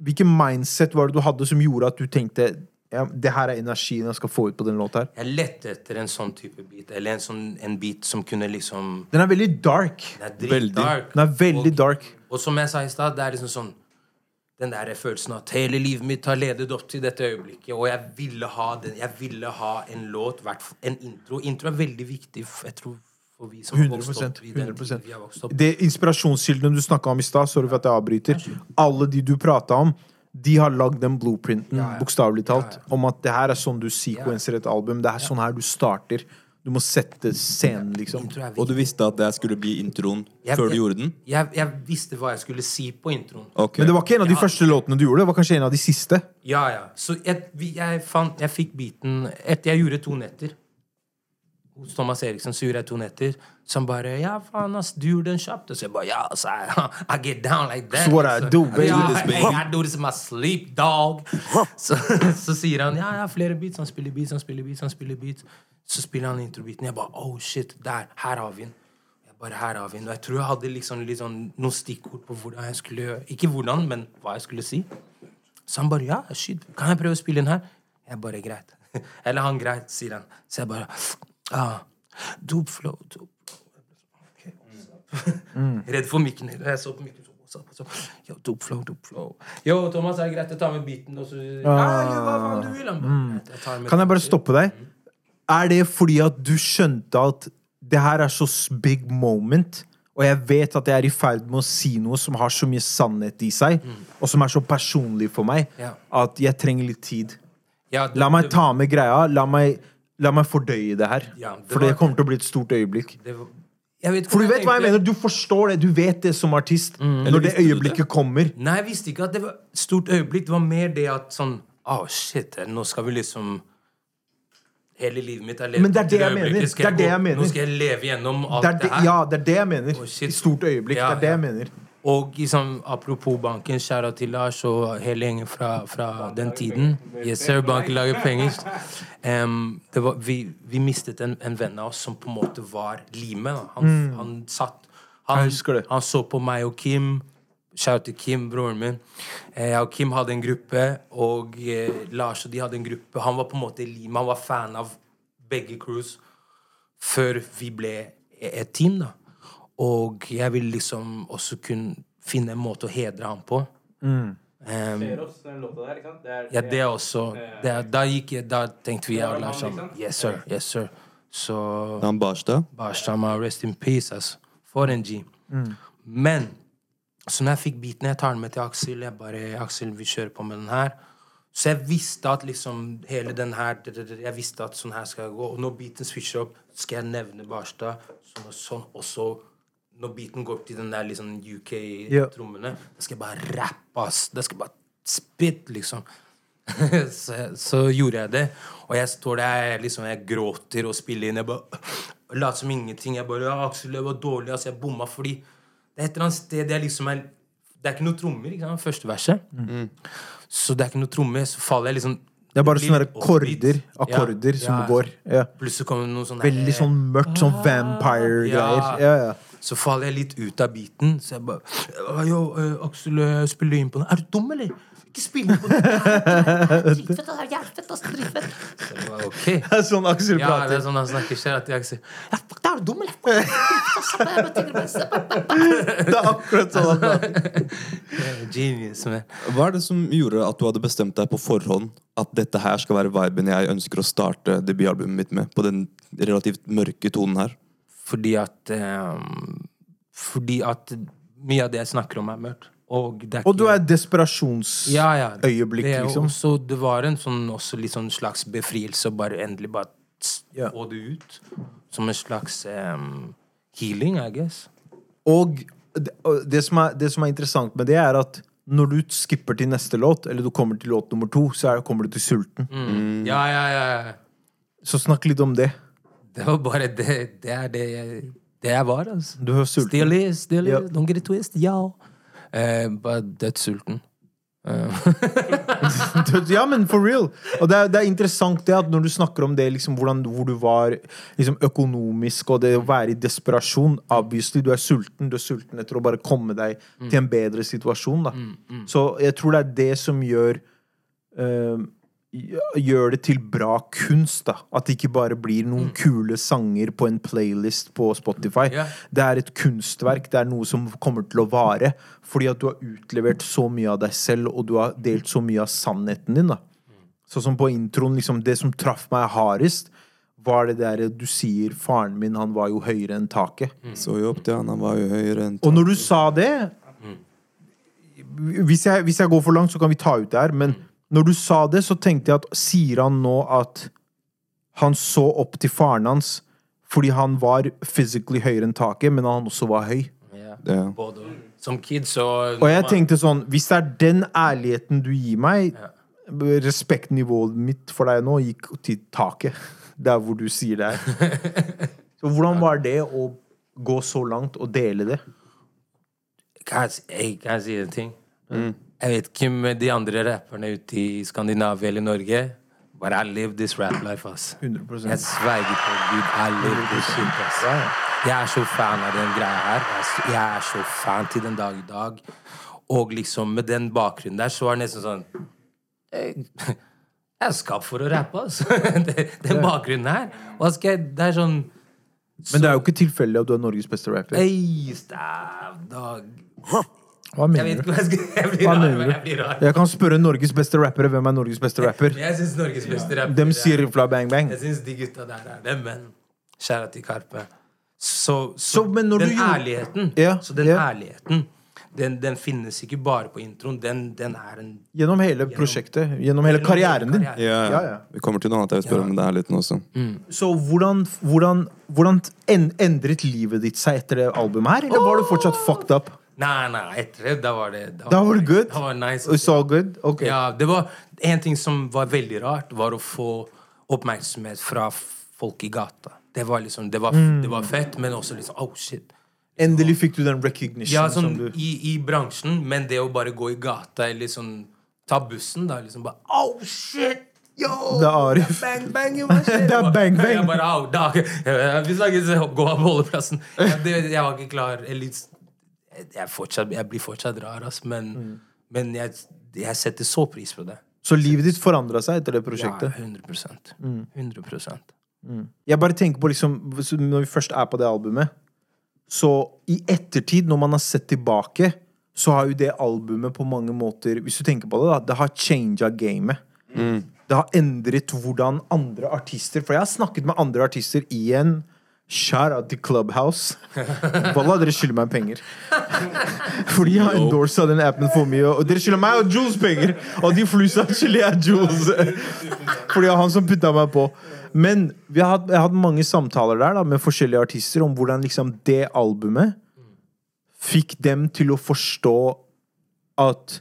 hvilken mindset var det du hadde som gjorde at du tenkte ja, det her er energien jeg skal få ut på den låta her? Jeg lette etter en sånn type beat. Eller en sånn en beat som kunne liksom Den er veldig dark. Den er Veldig. dritdark. Den er veldig Og- dark. Og som jeg sa i stad, det er liksom sånn Den der følelsen at hele livet mitt har ledet opp til dette øyeblikket, og jeg ville ha den Jeg ville ha en låt, en intro. Intro er veldig viktig, jeg tror, for vi som har vokst 100%, opp i den 100%. vi har vokst opp. Det Inspirasjonskildene du snakka om i stad, sorry for at jeg avbryter. Alle de du prata om, de har lagd den blueprinten, Ja, ja. bokstavelig talt, Ja, om at det her er sånn du sequencer et album. Det er sånn her du starter. Du må sette scenen, liksom. Og du visste at det skulle bli introen Jeg- før du jeg- gjorde den? Jeg, jeg visste hva jeg skulle si på introen. Okay. Men det var ikke en av de Ja. første låtene du gjorde, det var kanskje en av de siste. Ja, ja. Så jeg, jeg, fant, jeg fikk biten Etter jeg gjorde to netter hos Thomas Eriksen, så gjorde jeg to netter. Som bare Ja, faen, ass, du gjorde den kjapt. Og så jeg bare Ja, så I, I get down like that. That's what I do, baby. Ja, this, baby. I do this in my sleep, dog. Så, så sier han ja, jeg har flere beats. Han spiller beats, han spiller beats, han spiller beats. Så spiller han introbeaten. Jeg bare oh shit, der. Her har vi den. Jeg bare, her har vi den. Og jeg tror jeg hadde liksom, litt sånn, noen stikkord på hvordan jeg skulle Ikke hvordan, men hva jeg skulle si. Så han bare ja, shit, kan jeg prøve å spille den her? Jeg bare greit. Eller han greit, sier han. Så jeg bare Ah, Dopflow, dope flow. Ok, what's up? Redd for mikken. Jeg så på mikken. Yo, dope flow, dope flow. Yo, Thomas, er det greit å ta med beaten? Og så, ah, gjør hva faen du vil. "Greit, jeg Kan jeg bare stoppe deg? Er det fordi at du skjønte at det her er så big moment, og jeg vet at jeg er i ferd med å si noe som har så mye sannhet i seg, og som er så personlig for meg, Ja. at jeg trenger litt tid. Ja, det- La meg ta med greia. La meg, la meg fordøye det her. Ja, det For det kommer til å bli et stort øyeblikk. var- For du vet hva jeg mener. Du forstår det. Du vet det som artist. Mm. Når det øyeblikket det? kommer. Nei, jeg visste ikke at det var et stort øyeblikk. Det var mer det at sånn Å, shit, nå skal vi liksom Hele livet mitt er levd Men det er det jeg mener. Det er det jeg mener. Nå skal jeg leve gjennom alt Det er her. ja, det er det jeg mener. Oh, stort øyeblikk. Ja, det er det jeg mener. Og liksom, apropos banken, kjære til Lars og hele gjengen fra, fra den tiden. Yes, sir, banken lager penger. Um, det var, vi, vi mistet en, en venn av oss som på en måte var limet. Han, Han, han satt han, Mm. Han så på meg og Kim. Shout til Kim, broren min. Eh, Jeg og Kim hadde en gruppe, og eh, Lars og de hadde en gruppe. Han var på en måte limet. Han var fan av begge crews før vi ble et team, da. Og jeg vil liksom også kunne finne en måte å hedre ham på. Em, Feros, den låta der, ikke sant? Det er, ja, det også. Det, da, gikk, jeg- da tenkte vi jeg og Lars sammen. Yes, sir. Yes, sir. Så Han Barstad. Barstama, rest in peace, altså. For en G. Men så når jeg fikk beaten, jeg tar den med til Aksel. Jeg bare Aksel, vi kjører på med den her. Så jeg visste at liksom hele den her Jeg visste at sånn her skal jeg gå. Og når beaten switcher opp, skal jeg nevne Barstad. Sånn og sånn. Og så når beaten går til den der liksom UK-trommene, da skal jeg bare rappe, ass. Da skal jeg bare spit, liksom. så, så gjorde jeg det. Og jeg står der, liksom, jeg gråter og spiller inn. Jeg bare later som ingenting. Jeg bare ja, 'Aksel, det var dårlig.' Altså, jeg bomma fordi det er et eller annet sted jeg liksom er Det er ikke noe trommer, ikke sant? Første verset. Så det er ikke noe trommer. Så faller jeg liksom Det er bare sånne akkorder, akkorder Ja, som ja. går. Ja. Plutselig kommer det noe sånn Veldig sånn mørkt, sånn vampire-greier. Ja. Ja, ja. Så faller jeg litt ut av beaten. Så jeg bare Yo, eh, Aksel, jeg spiller inn på noe? Er du dum, eller? Ikke spill inn på noe Dritfett, det er jævlig fett, ass. Dritfett. Så jeg bare. Sånn Aksel Ja, det er sånn han snakker. selv. At jeg sier Ja, fuck, er du dum, eller? Det er akkurat sånn han prater. Genius, man. Hva er det som gjorde at du hadde bestemt deg på forhånd at dette her skal være viben jeg ønsker å starte debutalbumet mitt med? På den relativt mørke tonen her. Fordi at eh, Fordi at mye av det jeg snakker om, er mørkt. Og, det er Og du er desperasjonsøyeblikk, ja, ja. det, liksom. Også, det var en sånn, sånn slags befrielse å bare endelig bare Ja. få det ut. Som en slags um, healing, I guess. Og det, det, som er, det som er interessant med det, er at når du skipper til neste låt, eller du kommer til låt nummer to, så er, kommer du til sulten. Mm. Ja, ja, ja. ja. Så snakk litt om det. Det var bare det Det er det jeg, det jeg var, altså. Du var sulten. Still is, still is. Don't get it twist, ja. Eh, bare dødssulten. Ja, men for real. Og det er, det er interessant det at når du snakker om det, liksom, hvordan, hvor du var liksom, økonomisk, og det å være i desperasjon Obviously, du er sulten. Du er sulten etter å bare komme deg til en bedre situasjon. Da. Så jeg tror det er det som gjør eh, Gjør det til bra kunst. da At det ikke bare blir noen kule sanger på en playlist på Spotify. Yeah. Det er et kunstverk. Det er noe som kommer til å vare. Fordi at du har utlevert så mye av deg selv, og du har delt så mye av sannheten din. da Sånn som på introen, liksom, det som traff meg hardest, var det der du sier 'faren min, han var jo høyere enn taket'. Så jo opp til han, han var jo høyere enn taket. Og når du sa det hvis jeg, hvis jeg går for langt, så kan vi ta ut det her, men når du sa det, så tenkte jeg at sier han nå at han så opp til faren hans fordi han var physically høyere enn taket, men han også var høy? Ja. Yeah. Både og. Som kid, så Og jeg tenkte sånn, hvis det er den ærligheten du gir meg, respektnivået mitt for deg nå gikk til taket. Der hvor du sier det er. Så hvordan var det å gå så langt og dele det? Kan jeg, kan jeg si en ting? Jeg vet ikke med de andre rapperne ute i Skandinavia eller Norge. But I live this rap life, ass. 100% Jeg sverger på Gud, I live this shit, ass. Jeg er så fan av den greia her. ass. Jeg er så fan til den dag i dag. Og liksom med den bakgrunnen der, så var det nesten sånn jeg, Jeg er skapt for å rappe, altså. Den, Den bakgrunnen her. Hva skal jeg Det er sånn Men det er jo ikke tilfeldig at du er Norges beste rapper. Hey, stav, dag. Hva Jeg mener vet du? ikke hva jeg skal Jeg blir rar. mener Jeg blir rar. Jeg kan spørre Norges beste rappere hvem er Norges beste rapper. Jeg syns Norges beste rapper Dem er- sier Rifla Bang Bang. Jeg syns de gutta der er dem, men kjære til Karpe. Så, Så, men når den du gjorde- ærligheten Ja, Så den ja. ærligheten den, den finnes ikke bare på introen. Den, den er en Gjennom hele prosjektet. Gjennom hele karrieren din. Ja, Ja, ja. Vi kommer til noe annet jeg vil spørre om, men det er litt nå også. Så hvordan, hvordan, hvordan endret livet ditt seg etter det albumet her? Eller var du fortsatt fucked up? Nei, nei, etter det, da var det Da var det good? Da var nice. It's all good? Okay. Ja, det var En ting som var veldig rart, var å få oppmerksomhet fra folk i gata. Det var liksom, det var, Mm. det var fett, men også liksom Oh, shit. Endelig fikk du den recognition Ja, som sånn du i, i bransjen, men det å bare gå i gata eller liksom ta bussen, da liksom bare Oh, shit! Yo! Det er Arif. Bang, bang, jo? Det er bang, bang. Jeg bare, au, da, Vi snakkes, gå av holdeplassen. Jeg, det, jeg var ikke klar. Eller, jeg, fortsatt, jeg blir fortsatt rar, ass, men, Mm. men jeg, jeg setter så pris på det. Så livet ditt forandra seg etter det Ja, prosjektet? 100 Mm. 100% Jeg bare tenker på liksom Når vi først er på det albumet Så i ettertid, når man har sett tilbake Så har jo det albumet på mange måter Hvis du tenker på det da Det har changet gamet Det har endret hvordan andre artister For jeg har snakket med andre artister igjen Shout out til Clubhouse. Wallah, dere skylder meg penger. Fordi jeg har endorset den appen for mye Og dere skylder meg og Jules penger. Og de flusa skylder jeg Jules. Fordi det var han som putta meg på. Men vi har hatt, jeg har hatt mange samtaler der da, Med forskjellige artister Om hvordan liksom det albumet Fikk dem til å forstå At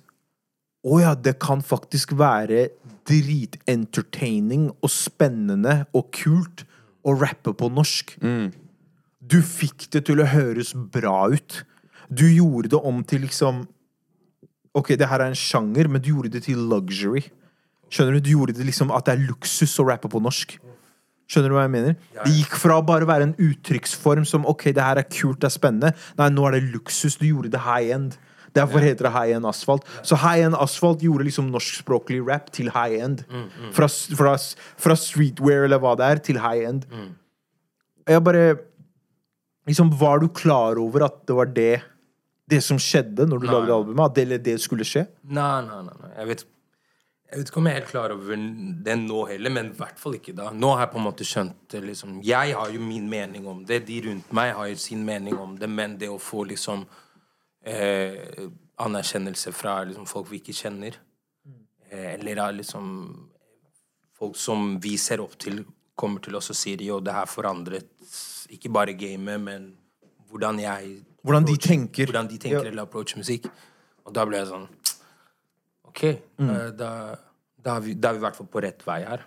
Åja, det kan faktisk være Dritentertaining Og spennende Og kult Å rappe på norsk Du fikk det til å høres bra ut Du gjorde det om til liksom Ok, det her er en sjanger, men du gjorde det til luxury. Skjønner du? Du gjorde det liksom at det er luksus å rappe på norsk. Skjønner du hva jeg mener? Det gikk fra å bare være en uttrykksform som ok, det her er kult, det er spennende. Nei, nå er det luksus. Du gjorde det high end. Derfor heter det high end asfalt. Så high end asfalt gjorde liksom norskspråklig rap til high end. Fra, fra, fra streetwear eller hva det er, til high end. Jeg bare Liksom, Var du klar over at det var det det som skjedde når du Nei. lagde albumet? At det, det skulle skje? Nei, nei, nei. nei. Jeg vet, jeg vet ikke om jeg er helt klar over det nå heller, men i hvert fall ikke da. Nå har jeg på en måte skjønt det, liksom. Jeg har jo min mening om det. De rundt meg har jo sin mening om det, men det å få liksom eh, anerkjennelse fra liksom, folk vi ikke kjenner, eh, eller av liksom folk som vi ser opp til, kommer til oss og sier jo, det her forandret ikke bare gamet, men hvordan jeg Hvordan de tenker. Hvordan de tenker Ja. eller approach musikk. Og da ble jeg sånn OK, Mm. eh, da, da, er vi, da er vi i hvert fall på rett vei her.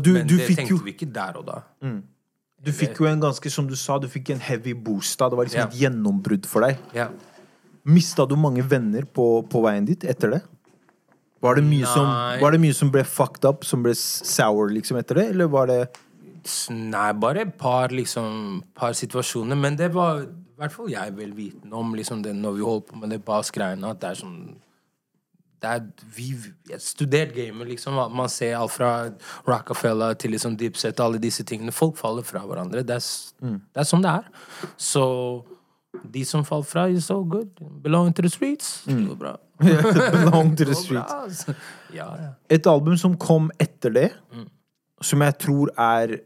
Du, Men du det tenkte jo vi ikke der og da. Du fikk jo en ganske, som du sa, du fikk en heavy boost da. Det var liksom yeah. et gjennombrudd for deg. Ja. Mista du mange venner på, på veien dit etter det? Var det, mye som, var det mye som ble fucked up, som ble sour liksom etter det? Eller var det Nei, bare et par, liksom, par situasjoner. Men det var i hvert fall jeg vel vitende om liksom, det, når vi holdt på med det bass-greiene, at det er sånn det er, vi studert gamet, liksom. Man ser alt fra Rockefeller til liksom Dipset, alle disse tingene. Folk faller fra hverandre. Det er, mm. det er sånn det er. Så de som faller fra, is so good. Belong to the streets. Det går bra. belong to the streets? altså. Ja, ja. Et album som kom etter det, Mm. som jeg tror er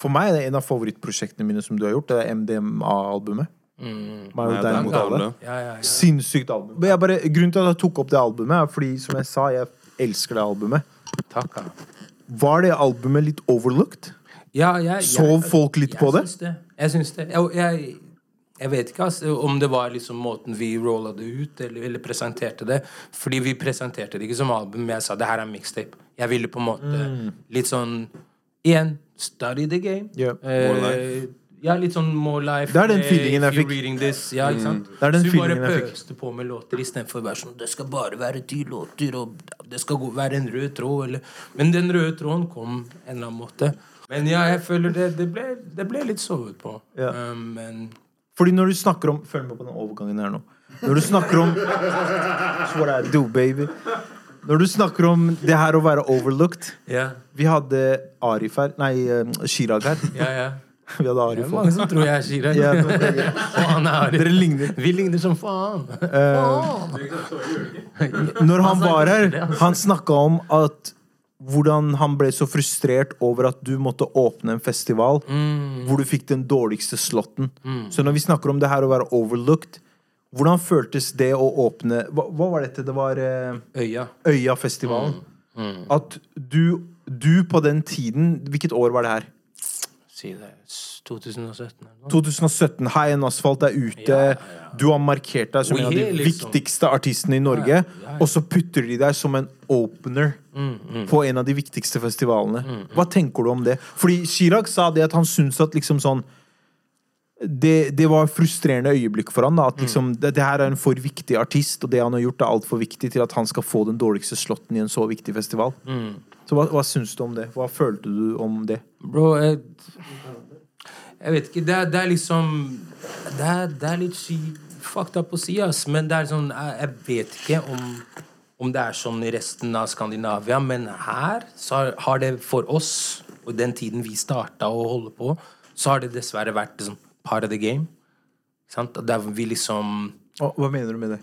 For meg er det en av favorittprosjektene mine som du har gjort. Det er MDMA-albumet. Mm. Ja, deg det er mot alle. Ja, ja, ja. Sinnssykt album. Men Jeg bare, grunnen til at jeg tok opp det albumet, er fordi, som jeg sa, jeg elsker det albumet. Takk, ja. Var det albumet litt overlooked? Ja, jeg, Sov folk litt på det? Jeg syns det. Jeg, syns det. Jeg, jeg, jeg vet ikke altså, om det var liksom måten vi rolla det ut, eller, eller presenterte det. Fordi vi presenterte det ikke som album, men jeg sa det her er mixtape. Jeg ville på en måte Mm. litt sånn Igjen, study the game. Ja. Eh, ja, litt sånn more life. Det er den feelingen jeg fikk. Reading this. Ja, ikke sant? Det er den Så vi bare pøste på med låter istedenfor å være sånn Det skal bare være ti låter, og det skal gå, være en rød tråd, eller Men den røde tråden kom en eller annen måte. Men ja, jeg føler det, det, ble, det ble litt sovet på. Ja. Um, men Fordi når du snakker om Følg med på den overgangen her nå. Når du snakker om what I do, baby. Når du snakker om det her å være overlooked yeah. Vi hadde Arif her Nei, eh, Chirag her. ja, ja. Vi hadde Det Arif er mange som tror jeg er Chirag. Ja, Faen, er Arif. Dere ligner. Vi ligner som faen. Når han var her, altså. han snakka om at hvordan han ble så frustrert over at du måtte åpne en festival Mm. hvor du fikk den dårligste slotten. Så når vi snakker om det her å være overlooked, hvordan føltes det å åpne Hva, hva var dette? Det var eh, Øya. Øyafestivalen. At du, du på den tiden Hvilket år var det her? Si det. 2017 2017. High End Asphalt er ute. Ja, ja. Du har markert deg som en av de liksom. viktigste artistene i Norge. Ja. Og så putter de deg som en opener Mm, på en av de viktigste festivalene. Hva tenker du om det? Fordi Chirag sa det at han syntes at liksom sånn det, det var frustrerende øyeblikk for han da, Mm. At liksom, det, det her er en for viktig artist, og det han har gjort, er altfor viktig til at han skal få den dårligste slotten i en så viktig festival. mm. Så hva, hva syns du om det? Hva følte du om det? Bro, jeg, jeg vet ikke. Det er, det er liksom Det er, det er litt sy- fucked up å si, ass. Men det er sånn Jeg, jeg vet ikke om, om det er sånn i resten av Skandinavia, men her så har, har det for oss, og den tiden vi starta å holde på, så har det dessverre vært liksom, part of the game. Sant? Der vi liksom Hva mener du med det?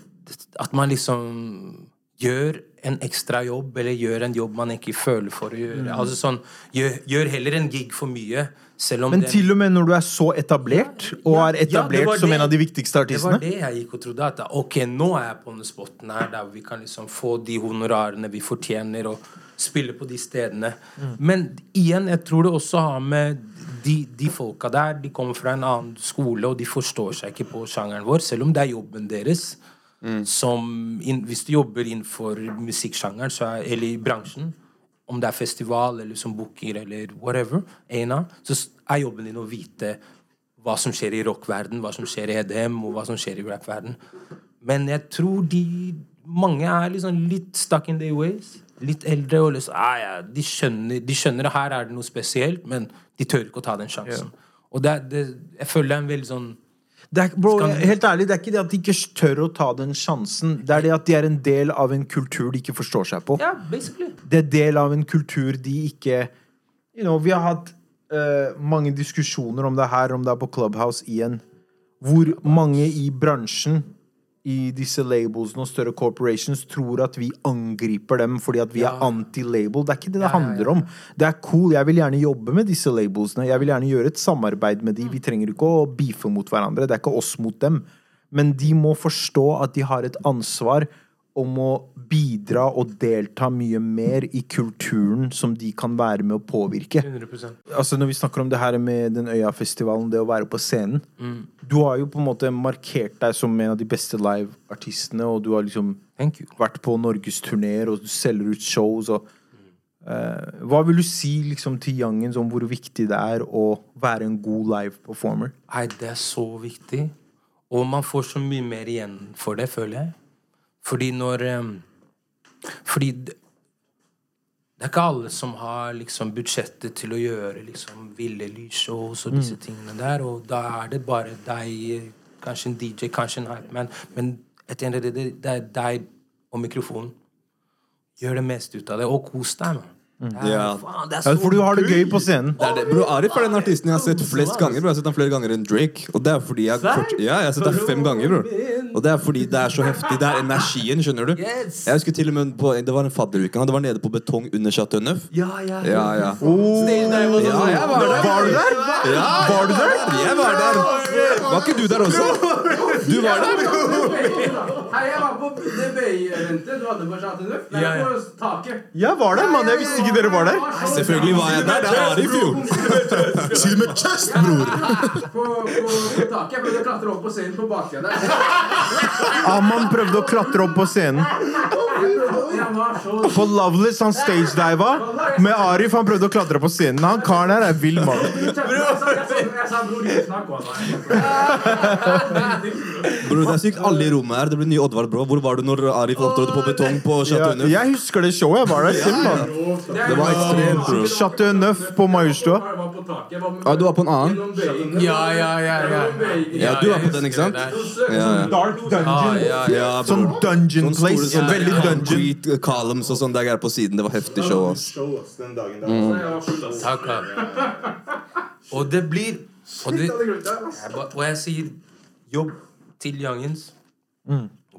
At man liksom gjør en ekstra jobb, eller gjør en jobb man ikke føler for å gjøre. Altså sånn, gjør, gjør heller en gig for mye, Men det, til og med når du er så etablert, og Ja, er etablert ja, som det. en av de viktigste artistene Det var det jeg gikk og trodde. At ok, nå er jeg på den spotten her der vi kan liksom få de honorarene vi fortjener, og spille på de stedene. Men igjen, jeg tror det også har med de, de folka der. De kommer fra en annen skole, og de forstår seg ikke på sjangeren vår, selv om det er jobben deres. Som in, Hvis du jobber innenfor musikksjangeren, så er, eller i bransjen, om det er festival eller som booker eller whatever, ena, så er jobben din å vite hva som skjer i rockverden, hva som skjer i EDM, og hva som skjer i rappverden. Men jeg tror de mange er liksom litt stuck in their ways. Litt eldre og liksom ah, ja, de, skjønner, de skjønner at her er det noe spesielt, men de tør ikke å ta den sjansen. Og det, det, jeg føler det er en veldig sånn er, bro, Helt ærlig, det er ikke det at de ikke tør å ta den sjansen. Det er det at de er en del av en kultur de ikke forstår seg på. Ja, basically. Det er del av en kultur de ikke you know, Vi har hatt uh, mange diskusjoner om det her, om det er på Clubhouse igjen, hvor mange i bransjen i disse labelsene og større corporations tror at vi angriper dem fordi at vi er anti-label. Det er ikke det det Ja, ja, ja. handler om. Det er cool. Jeg vil gjerne jobbe med disse labelsene. Jeg vil gjerne gjøre et samarbeid med de. Vi trenger ikke å beefe mot hverandre. Det er ikke oss mot dem. Men de må forstå at de har et ansvar om å bidra og delta mye mer i kulturen som de kan være med å påvirke. 100% Altså Når vi snakker om det her med den Øyafestivalen, det å være på scenen Du har jo på en måte markert deg som en av de beste liveartistene, og du har liksom vært på norgesturneer, og du selger ut shows og eh, Hva vil du si liksom til Youngens om hvor viktig det er å være en god live performer? Nei, det er så viktig. Og man får så mye mer igjen for det, føler jeg. Fordi når Fordi det, er ikke alle som har liksom budsjettet til å gjøre liksom ville lysshows og disse tingene der, og da er det bare deg, kanskje en DJ, kanskje en hypeman, men etter en det, det er deg og mikrofonen. Gjør det meste ut av det, og kos deg, man. Er, Ja. faen, det er Ja, så for du har det gøy på scenen. Det er det. Bro, Arif er den artisten jeg har sett flest ganger. Bro. Jeg har sett han flere ganger enn Drake. Og det er fordi jeg kort, Ja, jeg har sett han fem ganger, bro. Og det er fordi det er så heftig. Det er energien, skjønner du. Jeg husker til og med på, Det var en fadderuke. Det var nede på betong under Chateau Neuf. Ja, ja, Ja, ja. Jeg var der. Var du der? Ja, var du der? Jeg var der. Var ikke du der også? Du var der? Hei, jeg var på det BI-eventet du hadde på Chateau Neuf. Nei, Ja, ja. på taket. Jeg var der, mann! Jeg visste ikke dere var der. Selvfølgelig var jeg der. Det var i fjor. Si det med chest, bror! På, på, på taket. Jeg prøvde å klatre opp på scenen på baksida der. Aman prøvde å klatre opp på scenen. På Loveless han stagediva. Med Arif han prøvde å klatre på scenen. Han karen her er vill, mann. Bror, det er sykt alle i rommet her. Det blir nye Oddvar, Brå. Hvor var du når Arif opptrådte på betong på Ja, Chateau Neuf? jeg husker det showet. Jeg var der selv, mann. Det var ekstremt, bro. Chateau Neuf på Majorstua. Jeg var på taket. Jeg var med- Ja, du var på en annen? Ja, ja, ja. ja. Ja, du var på den, ikke sant? Ja, ja. Dark Ah, dungeon. ja, ja. Ja. Sånn dungeon Sånn place. Veldig dungeon. concrete columns og sånn. der er på siden. Det var heftig show. ass. Den dagen der. Mm. Takk, ja. Og det blir Og, det, og jeg sier jobb til Youngins.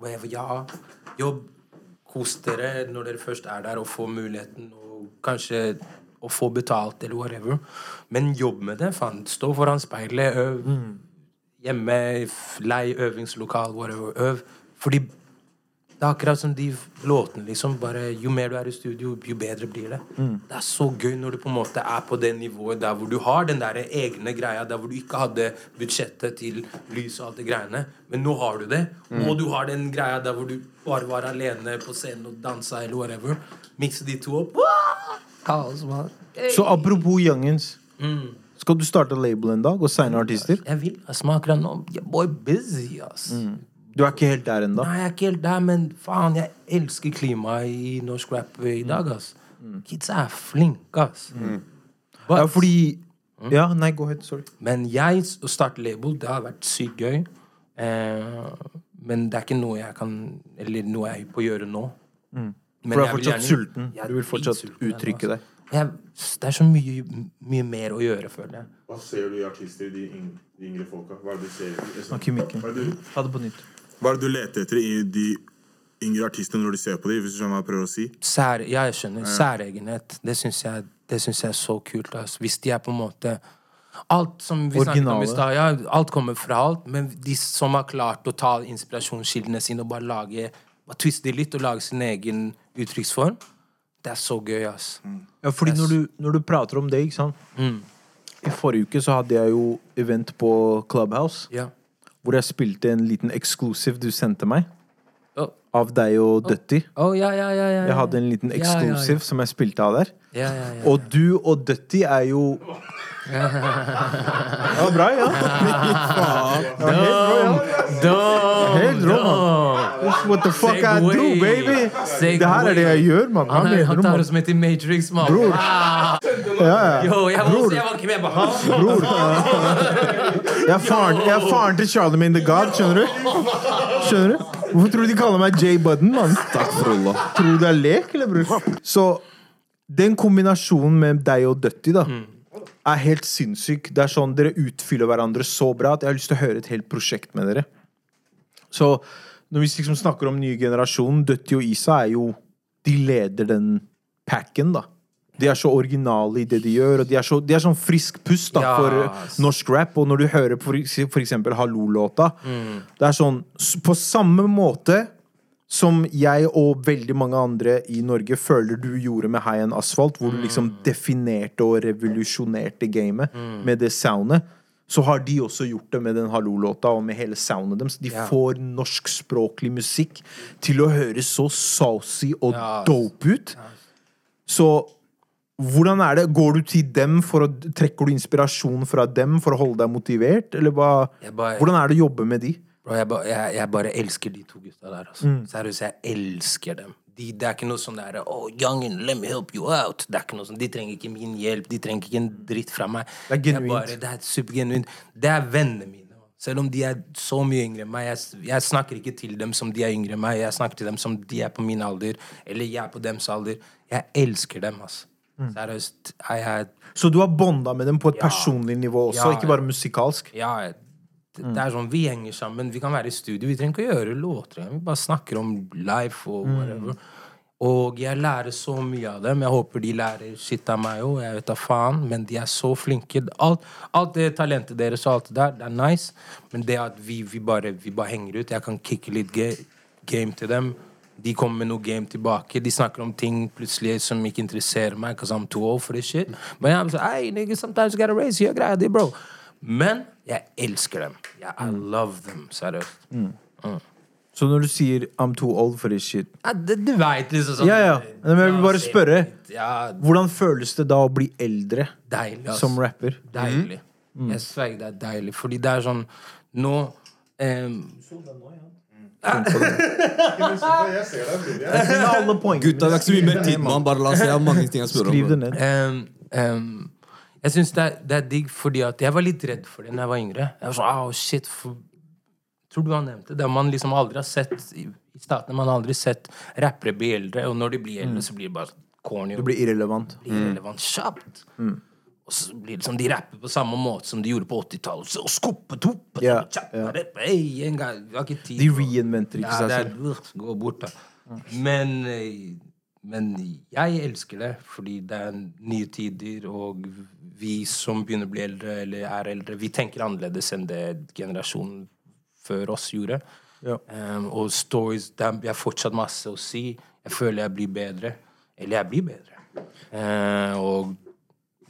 Og ja, jobb. Kos dere når dere først er der og får muligheten og kanskje å få betalt eller whatever. Men jobb med det. faen. Stå foran speilet, øv. Hjemme, lei øvingslokal, whatever. Øv. Fordi det er akkurat som de låtene, liksom. Bare, jo mer du er i studio, jo bedre blir det. Det er så gøy når du på en måte er på det nivået der hvor du har den der egne greia, der hvor du ikke hadde budsjettet til lys og alt det greiene. Men nå har du det. Og du har den greia der hvor du bare var alene på scenen og dansa eller whatever. Mikse de to opp. Kaos, man. Så apropos Youngins. Skal du starte label en dag og signe artister? Jeg vil. Jeg smaker nå. Jeg boy, busy, ass. Du er ikke helt der ennå? Nei, jeg er ikke helt der, men faen, jeg elsker klimaet i norsk rap i dag, ass. Kids er flinke, ass. But- Ja, fordi Ja, nei, go ahead. Sorry. Men jeg å starte label, det har vært sykt gøy. Eh, men det er ikke noe jeg kan Eller noe jeg er på å gjøre nå. Men For du er fortsatt gjerne- sulten. Du vil fortsatt uttrykke altså. deg. Jeg, det er så mye, mye mer å gjøre, føler jeg. Hva ser du i artister, de, yngre folka? Hva er det du ser? Snakk i mikken. Ta det på nytt. Hva er det du leter etter i de yngre artistene når du ser på dem? Hvis du skjønner hva jeg prøver å si? Sær, ja, jeg skjønner. Særegenhet. Det syns jeg, synes jeg er så kult. Altså. Hvis de er på en måte Alt som vi snakket om i stad, ja, alt kommer fra alt. Men de som har klart å ta inspirasjonskildene sine og bare lage bare twiste de litt og lage sin egen uttrykksform, det er så gøy, ass. Ja, fordi når du, når du prater om det, ikke sant I forrige uke så hadde jeg jo event på Clubhouse. Ja. Hvor jeg spilte en liten exclusive du sendte meg. Av deg og Dutty. Oh, ja, ja, ja, ja, Jeg hadde en liten ja. som jeg spilte av der. Ja, ja, ja. Og du og Dutty er jo Det var bra, ja. Helt rå, mann. What the fuck I do, baby? Det her er det jeg gjør, mann. Han, han tar oss med til Matrix, mann. Bror. Ah, yo, jeg var, jeg var ikke med på han. Bror. Jeg er faren til Charlemagne the God, skjønner du? Skjønner du? Hvorfor tror du de kaller meg J. Budden, mann? Takk for Allah. Tror du det er lek, eller, bror? Så den kombinasjonen med deg og Dutty, da, er helt sinnssyk. Det er sånn, Dere utfyller hverandre så bra at jeg har lyst til å høre et helt prosjekt med dere. Så når vi liksom snakker om nye generasjon, Dutty og Isa er jo De leder den packen, da. De er så originale i det de gjør, og de er, så, de er sånn frisk pust da, for uh, norsk rap. Og når du hører for, for eksempel Hallo-låta, det er sånn På samme måte som jeg og veldig mange andre i Norge føler du gjorde med High End Asphalt, hvor du liksom definerte og revolusjonerte gamet med det soundet, så har de også gjort det med den Hallo-låta og med hele soundet deres. De Ja. får norskspråklig musikk til å høres så saucy og Ja, dope ut. Så hvordan er det? Går du til dem for å Trekker du inspirasjon fra dem for å holde deg motivert, eller hva? Bare- Hvordan er det å jobbe med de? Bro, jeg, ba, jeg, jeg bare elsker de to gutta der. Altså. Mm. Seriøst, jeg elsker dem. De, det er ikke noe sånn der Oh, youngen, let me help you out. Det er ikke noe sånn, De trenger ikke min hjelp. De trenger ikke en dritt fra meg. Det er genuint. Bare, det er supergenuint. Det er vennene mine. Selv om de er så mye yngre enn meg. Jeg, jeg snakker ikke til dem som de er yngre enn meg. Jeg snakker til dem som de er på min alder, eller jeg er på dems alder. Jeg elsker dem, altså. Mm. Seriøst. Jeg, jeg, Så du har bonda med dem på et Ja. personlig nivå også, Ja, ikke bare musikalsk? Ja, det, det er sånn, Vi henger sammen. Vi kan være i studio. Vi trenger ikke å gjøre låter. Vi bare snakker om life og whatever. Og jeg lærer så mye av dem. Jeg håper de lærer shit av meg òg. Jeg vet da faen. Men de er så flinke. Alt, alt det talentet deres og alt det der, det er nice. Men det at vi, vi, bare, vi bare henger ut Jeg kan kicke litt ga game til dem. De kommer med noe game tilbake. De snakker om ting plutselig som ikke interesserer meg. Because I'm too old for this shit. Men jeg sånn, hey, nigga, sometimes you gotta raise your greia, det, bro. Men jeg elsker dem. Yeah, I love them. Seriøst. Så når du sier 'I'm too old for this shit', Ja, det, du veit liksom sånn Ja, ja. Men jeg vil bare spørre. Ja, hvordan føles det da å bli eldre deilig, som rapper? Deilig. Jeg sverger, det er deilig. Fordi det er sånn Nå alle poengene. Gutta, det er ikke så mye mer tid, mann. Bare la oss se. Jeg har mange ting jeg spør om. Skriv det ned. Um, um, jeg syns det, er- det er digg fordi at jeg var litt redd for det da jeg var yngre. Jeg var sånn, oh shit for, tror du han nevnte det. Man liksom aldri har sett i, i statene Man har aldri sett rappere bli eldre, og når de blir eldre, så blir det bare corny. Du blir irrelevant. blir irrelevant kjapt. Og så blir det sånn, De rapper på samme måte som de gjorde på 80-tallet. Så skuppet opp Ja, ja. hey, en gang, ikke tid. De reinventer ikke ja, seg det selv. Gå bort, da. Men, eh, men jeg elsker det, fordi det er nye tider, og vi som begynner å bli eldre, eller er eldre, vi tenker annerledes enn det generasjonen før oss gjorde. Ja. Um, og stories det er, Jeg har fortsatt masse å si. Jeg føler jeg blir bedre. Eller jeg blir bedre. Uh, og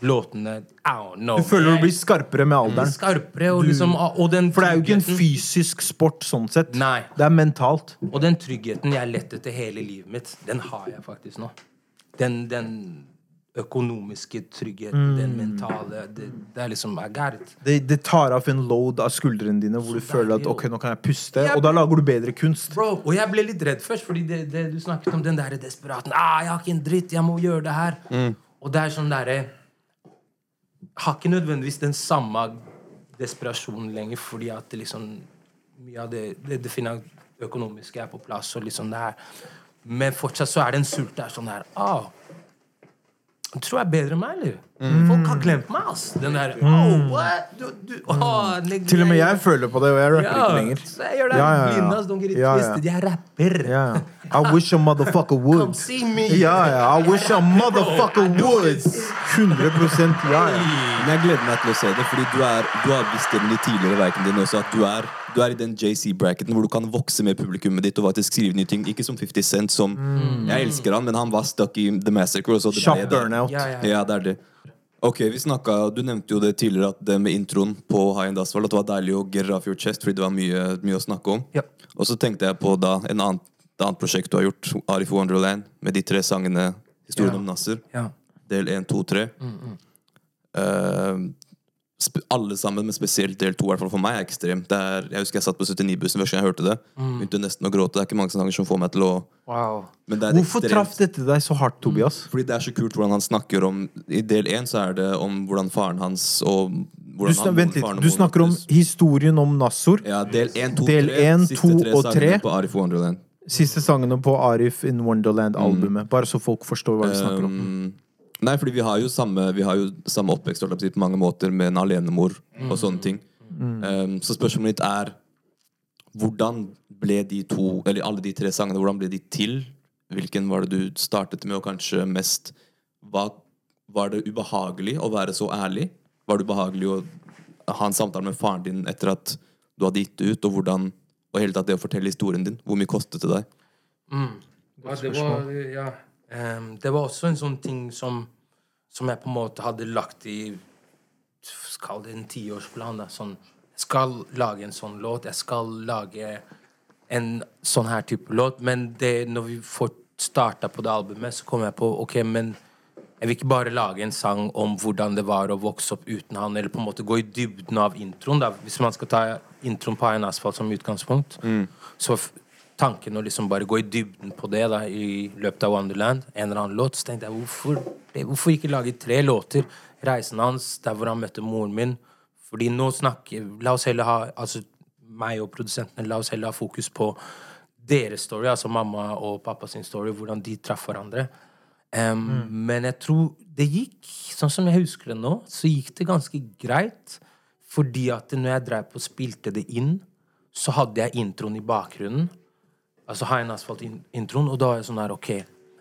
låtene I don't know. Du føler du blir skarpere med alderen. skarpere, og liksom Og den For det er jo ikke en fysisk sport sånn sett. Nei. Det er mentalt. Og den tryggheten jeg lette etter hele livet mitt, den har jeg faktisk nå. Den, den økonomiske tryggheten, den mentale det, det er liksom I got it. Det, det tar av en load av skuldrene dine hvor du føler at ok, nå kan jeg puste. jeg, Og da lager du bedre kunst. Bro, og jeg ble litt redd først, fordi det, det, du snakket om den der desperaten. Ah, 'Jeg har ikke en dritt, jeg må gjøre det her.' Og det er sånn derre Har ikke nødvendigvis den samme desperasjonen lenger, fordi at det liksom Mye av det, det, det økonomiske er på plass, og liksom det her. Men fortsatt så er det en sult der sånn her ah, Du tror jeg er bedre enn meg, eller? Folk har glemt meg, ass. Den der oh, what? Du, du, oh, nigga, Til og med jeg føler på det, og jeg rapper ikke lenger. så jeg gjør det. Ja, ja, ja. Blind, ass. It Ja, ja. Jeg rapper. Ja. I wish a motherfucker would. Come see me. Ja, ja. I wish a motherfucker would. 100 ja, ja. Men jeg gleder meg til å se det, fordi du, er, du har visst det i tidligere verkene dine også at du er, du er i den JC-bracketen hvor du kan vokse med publikummet ditt og faktisk skrive nye ting. Ikke som 50 Cent, som Jeg elsker han, men han var stuck i The Massacre. Og så det Kjapp burnout. Ja, ja. Ja, det er det. Ok, vi snakket, Du nevnte jo det tidligere, at det med introen på High End Asphalt, at det var deilig å get it off your chest, fordi det var mye, mye å snakke om. Ja. Og så tenkte jeg på da en annen, et annet prosjekt du har gjort, Arif Wonderland, med de tre sangene Historien Ja. om Nasser. Ja. Del 1, 2, 3. Eh, sp- alle sammen, men spesielt del 2, i hvert fall for meg, er ekstrem. Det er, jeg husker jeg satt på 79-bussen første gang jeg hørte det. Begynte nesten å gråte. Det er ikke mange sanger som får meg til å Wow. Hvorfor ekstremt- traff dette deg så hardt, Tobias? fordi det er så kult hvordan han snakker om I del én så er det om hvordan faren hans og Du, snak, vent litt. Du snakker om historien om Nassor. Ja, del 1, 2, Del 3. en, siste to tre og tre. sangene på Arif Wonderland. Siste sangene på Arif in Wonderland-albumet. Bare så folk forstår hva vi snakker om. Um, nei, fordi vi har jo samme, vi har jo samme oppvekst på mange måter med en alenemor og sånne ting. Um, så spørsmålet mitt er hvordan ble de to, eller alle de tre sangene, hvordan ble de til? Hvilken var det du startet med, og kanskje mest hva, Var det ubehagelig å være så ærlig? Var det ubehagelig å ha en samtale med faren din etter at du hadde gitt det ut, og hvordan og hele tatt det å fortelle historien din? Hvor mye kostet det deg? Ja, det, var, ja. um, det var også en sånn ting som, som jeg på en måte hadde lagt i Kall det en tiårsplan. da, Sånn, jeg skal lage en sånn låt. Jeg skal lage en sånn her type låt. Men det, når vi får starta på det albumet, så kom jeg på ok, men jeg vil ikke bare lage en sang om hvordan det var å vokse opp uten han, eller på en måte gå i dybden av introen. da, Hvis man skal ta introen på en asfalt som utgangspunkt, så tanken å liksom bare gå i dybden på det da, i løpet av Wonderland, en eller annen låt, så tenkte jeg hvorfor, hvorfor ikke lage tre låter? Reisen hans, der hvor han møtte moren min. Fordi nå snakker La oss heller ha altså meg og produsentene, la oss heller ha fokus på deres story, altså mamma og pappa sin story, hvordan de traff hverandre. Em, Men jeg tror det gikk, sånn som jeg husker det nå, så gikk det ganske greit. Fordi at når jeg drev på og spilte det inn, så hadde jeg introen i bakgrunnen. Altså High and Asphalt-introen, og da var jeg sånn her OK,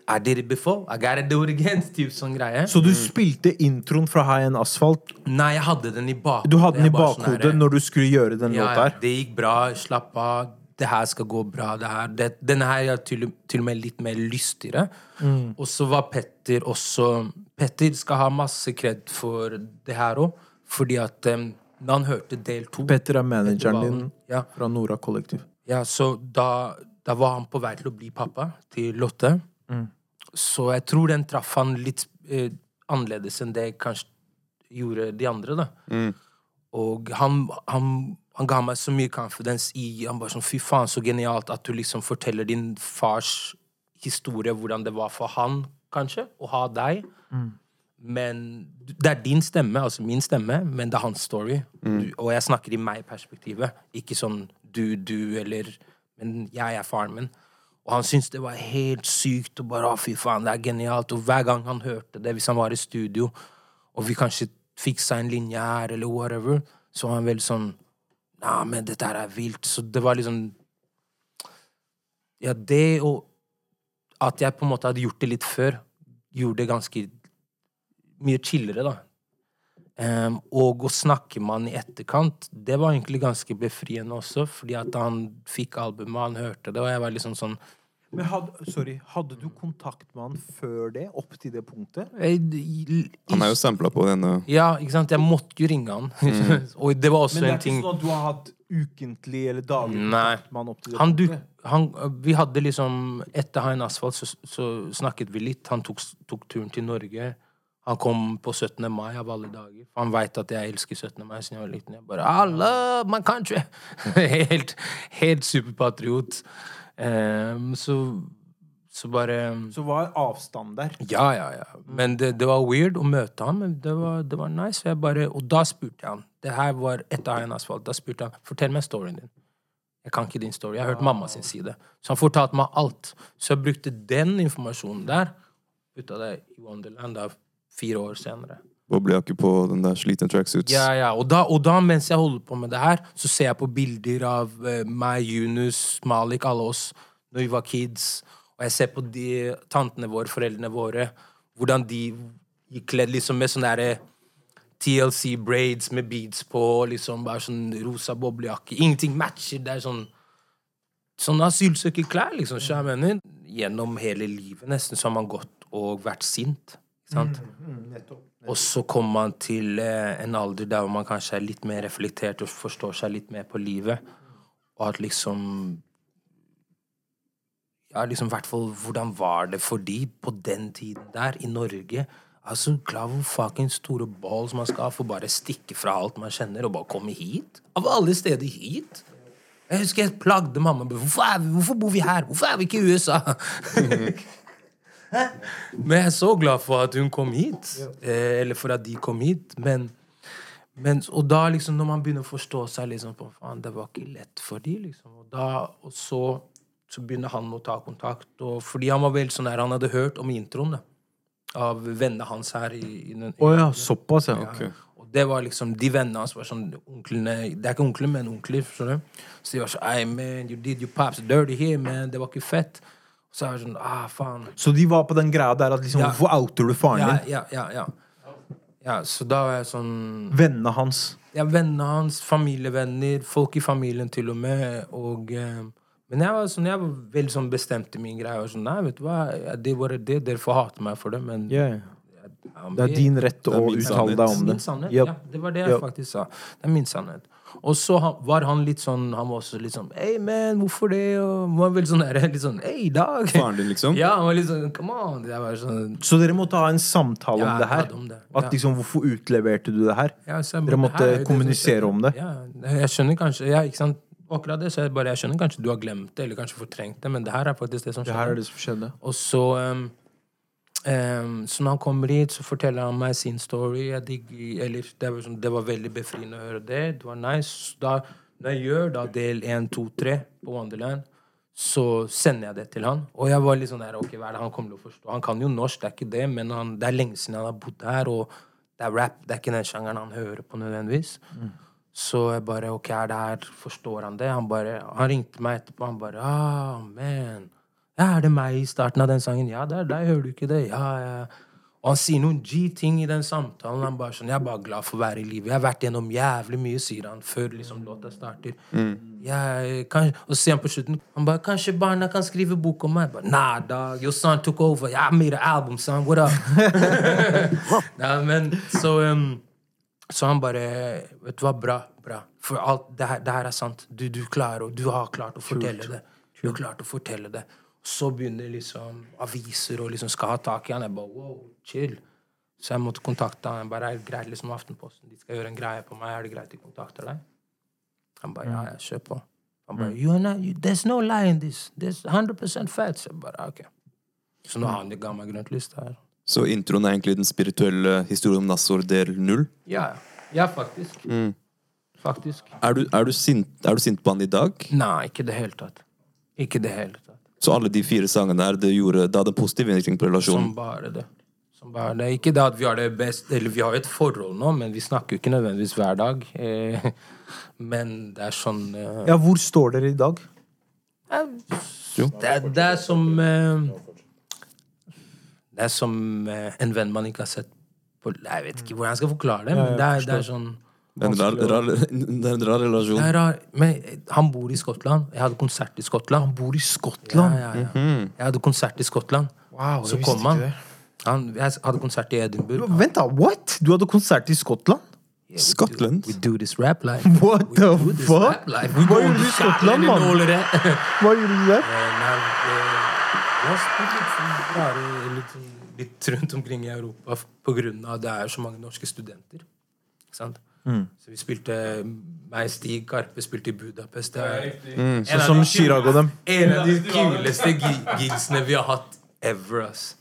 I did it before, I gotta do it again. Typ sånn greie. Så du spilte introen fra High End Asphalt. Nei, jeg hadde den i bakhodet. Du hadde den i sånn bakhodet her- når du skulle gjøre den ja, låta her. det gikk bra. Slapp av. Det her skal gå bra. Det her. Det, denne her er til, til og med litt mer lystigere. Mm. Og så var Petter også Petter skal ha masse kred for det her òg. Fordi at um, da han hørte del to Petter er manageren din ja. fra Nora Kollektiv. Ja, så da, da var han på vei til å bli pappa til Lotte. Så jeg tror den traff han litt eh, annerledes enn det kanskje gjorde de andre, da. Og han, han, han ga meg så mye confidence i Han bare sånn Fy faen, så genialt at du liksom forteller din fars historie, hvordan det var for han, kanskje, å ha deg. Men det er din stemme, altså min stemme, men det er hans story. Du, og jeg snakker i meg-perspektivet. Ikke sånn du, du, eller Men jeg er faren min. Og han syntes det var helt sykt. Og bare, å fy faen, det er genialt. Og hver gang han hørte det, hvis han var i studio, og vi kanskje fiksa en linje her, eller whatever, så var han veldig sånn Nei, men dette her er vilt. Så det var liksom Ja, det og at jeg på en måte hadde gjort det litt før, gjorde det ganske mye chillere, da. Um, og å snakke med han i etterkant, det var egentlig ganske befriende også, fordi at han fikk albumet, han hørte det, og jeg var liksom sånn Men hadde, sorry, hadde du kontakt med han før det? Opp til det punktet? jeg, i- Han er jo sampla på denne Ja, ikke sant? Jeg måtte jo ringe han. og det var også Men det er en ikke ting sånn at du har hatt ukentlig eller daglig kontakt med han opp til det han, du, han, Vi hadde liksom Etter Hein Asfalt så, så snakket vi litt. Han tok, tok turen til Norge. Han kom på 17. mai av alle dager. Han veit at jeg elsker 17. mai siden jeg var liten. Jeg bare I love my country! helt, helt superpatriot. Um, så, så bare Så var avstand der. Ja, ja, ja. Men det, det var weird å møte ham, men det var, det var nice. Bare, og da spurte jeg han. Det her var etter Hein Asfalt. Da spurte han fortell meg storyen din. Jeg kan ikke din story. Jeg har hørt mamma sin side. Så han fortalte meg alt. Så jeg brukte den informasjonen der. Putta det i Wonderland da, fire år senere. boblejakke på den der slitne tracksuits. Ja, ja. Og da, og da, mens jeg holder på med det her, så ser jeg på bilder av uh, meg, Yunus, Malik, alle oss, når vi var kids. Og jeg ser på de tantene våre, foreldrene våre, hvordan de gikk kledd liksom med sånne derre TLC braids med beads på, liksom bare sånn rosa boblejakke. Ingenting matcher. Det er sånn Sånn asylsøkerklær, liksom. skjønner jeg mener? Gjennom hele livet nesten så har man gått og vært sint. Sant? Og så kommer man til eh, en alder der man kanskje er litt mer reflektert og forstår seg litt mer på livet. Og at liksom Ja, liksom hvert fall Hvordan var det for de på den tiden der, i Norge? Altså, Klar hvor fucking store balls man skal for bare stikke fra alt man kjenner, og bare komme hit? Av alle steder hit? Jeg husker jeg plagde mamma. Hvorfor, vi, hvorfor bor vi her? Hvorfor er vi ikke i USA? Men jeg er så glad for at hun kom hit. Eh, eller for at de kom hit. Men, men Og da, liksom, når man begynner å forstå seg liksom på Faen, det var ikke lett for de, liksom. Og, da, og så, så begynner han å ta kontakt. Og fordi han var veldig sånn her, han hadde hørt om introen da, av vennene hans her i, i den oh, ja, såpass, ja. ja. Det var liksom, De vennene hans var sånn onklene, Det er ikke onkler, men onkler. Så de var sånn Hey, man, you did your pops dirty here, man. Det var ikke fett. Så jeg var sånn Ah, faen. Så de var på den greia der at liksom, Ja. hvorfor outer du faren Ja, din? ja, ja, ja. ja. Så da var jeg sånn Vennene hans. Ja, vennene hans, familievenner, folk i familien til og med. Og eh, Men jeg var sånn, jeg var veldig sånn bestemt i min greie. Jeg var sånn, Nei, vet du hva, det var det. Dere får hate meg for det, men Yeah. I'm Det er din rett å er uttale deg om det. Min sannhet, Yep. ja. Det var det jeg Yep. faktisk sa. Det er min sannhet. Og så var han litt sånn Han var også litt sånn Hey, man, hvorfor det? Og var veldig sånn der, litt sånn Hey, Dag. Faren din, liksom? Ja, han var litt sånn Come on. Sånn Så dere måtte ha en samtale Ja, om det her? om det. At Ja. liksom, Hvorfor utleverte du det her? ja, så Dere måtte «Det her kommunisere det om det? Ja, jeg skjønner kanskje Ja, ikke sant. Akkurat det, så jeg bare Jeg skjønner kanskje du har glemt det, eller kanskje fortrengt det, men det her er faktisk det som skjedde. Det her er det som skjedde. Og så um, um, Så når han kommer hit, så forteller han meg sin story. Digger, eller, det, var sånn, det var veldig befriende å høre det. Det var nice. Da, når jeg gjør da del 1, 2, 3 på Wonderland, så sender jeg det til han. Og jeg var litt sånn der, ok, hva er det han kommer til å forstå? Han kan jo norsk, det er ikke det, men han, det er lenge siden han har bodd her, og det er rap, det er ikke den sjangeren han hører på nødvendigvis. Så jeg bare OK, er det her Forstår han det? Han bare Han ringte meg etterpå, han bare Ah, man. Ja, er det meg i starten av den sangen? Ja, det er deg, hører du ikke det? Ja, ja. Og han sier noen G-ting i den samtalen. Han bare sånn, Jeg er bare glad for å være i livet. Jeg har vært gjennom jævlig mye, sier han, før liksom låta starter. Jeg, kan, og så sier han på slutten Han bare 'Kanskje barna kan skrive bok om meg?' Jeg bare, nah, dog. Your son took over. I made an album, son. What up? Nei, men så um, så han bare Vet du hva, bra, bra. For alt det her, det her er sant. Du, du, klarer, du har klart å fortelle det. Du har klart å fortelle det. Så begynner liksom aviser og liksom skal ha tak i han. Jeg bare wow, chill. Så jeg måtte kontakte han. Jeg bare, er det greit liksom Aftenposten, de skal gjøre en greie på meg. Er det greit de kontakter deg? Han bare ja, ja, kjør på. Han bare you are not, you, There's no lie in this. There's 100% facts. Jeg bare ok. Så nå har han det gamle grønt lyst her. Så introen er egentlig den spirituelle historien om Nassor del null. Ja, ja faktisk. Faktisk. Er du, er, du sint, er du sint på han i dag? Nei, ikke i det hele tatt. Ikke det hele tatt. Så alle de fire sangene her, det, gjorde, det hadde en positiv innvirkning på Som relasjonen? bare det. Som bare det. Ikke det at vi har det best Eller vi har jo et forhold nå, men vi snakker jo ikke nødvendigvis hver dag. Eh, men det er sånn eh, Ja, hvor står dere i dag? det, er, det er som eh, Det er som en venn man ikke har sett på Jeg vet ikke hvordan jeg skal forklare det, men det er, det er sånn Det er en rar, rar, det er en rar relasjon. det er rar, men han bor i Skottland. Jeg hadde konsert i Skottland. Han bor i Skottland. Ja, ja, ja. Jeg hadde konsert i Skottland. Wow, Så kom han. han. Jeg hadde konsert i Edinburgh. Vent, da. What? Du hadde konsert i Skottland? Scotland? We do this rap life. What We the fuck? We Hva gjorde du i Skottland, mann? Hva gjorde du der? Eh, eh, Jeg har spilt litt sånn litt, litt rundt omkring i Europa pga. av det er så mange norske studenter. Ikke sant? Så vi spilte meg, Stig Karpe spilte i Budapest. Det er en Sånn av som de Chirag og dem. En av de kuleste gi- gigsene vi har hatt ever, ass.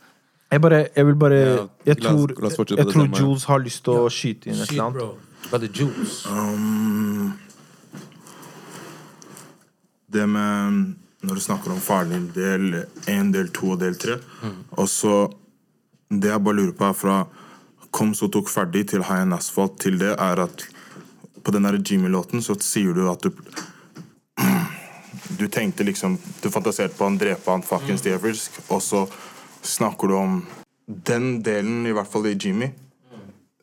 Jeg, bare, jeg vil bare Ja, Jeg tror, oss fortsette jeg tror. Jules har lyst til å skyte inn et eller annet. bro. Brother Jules. Um, det med Når du snakker om faren din, del én, del to og del tre Og så Det jeg bare lurer på, er fra Kom så tok ferdig til High and Asphalt til det, er at på den Jimmy-låten så sier du at du Du tenkte liksom Du fantaserte på han drepe han fuckings djevelsk, og så snakker du om Den delen, i hvert fall i Jimmy,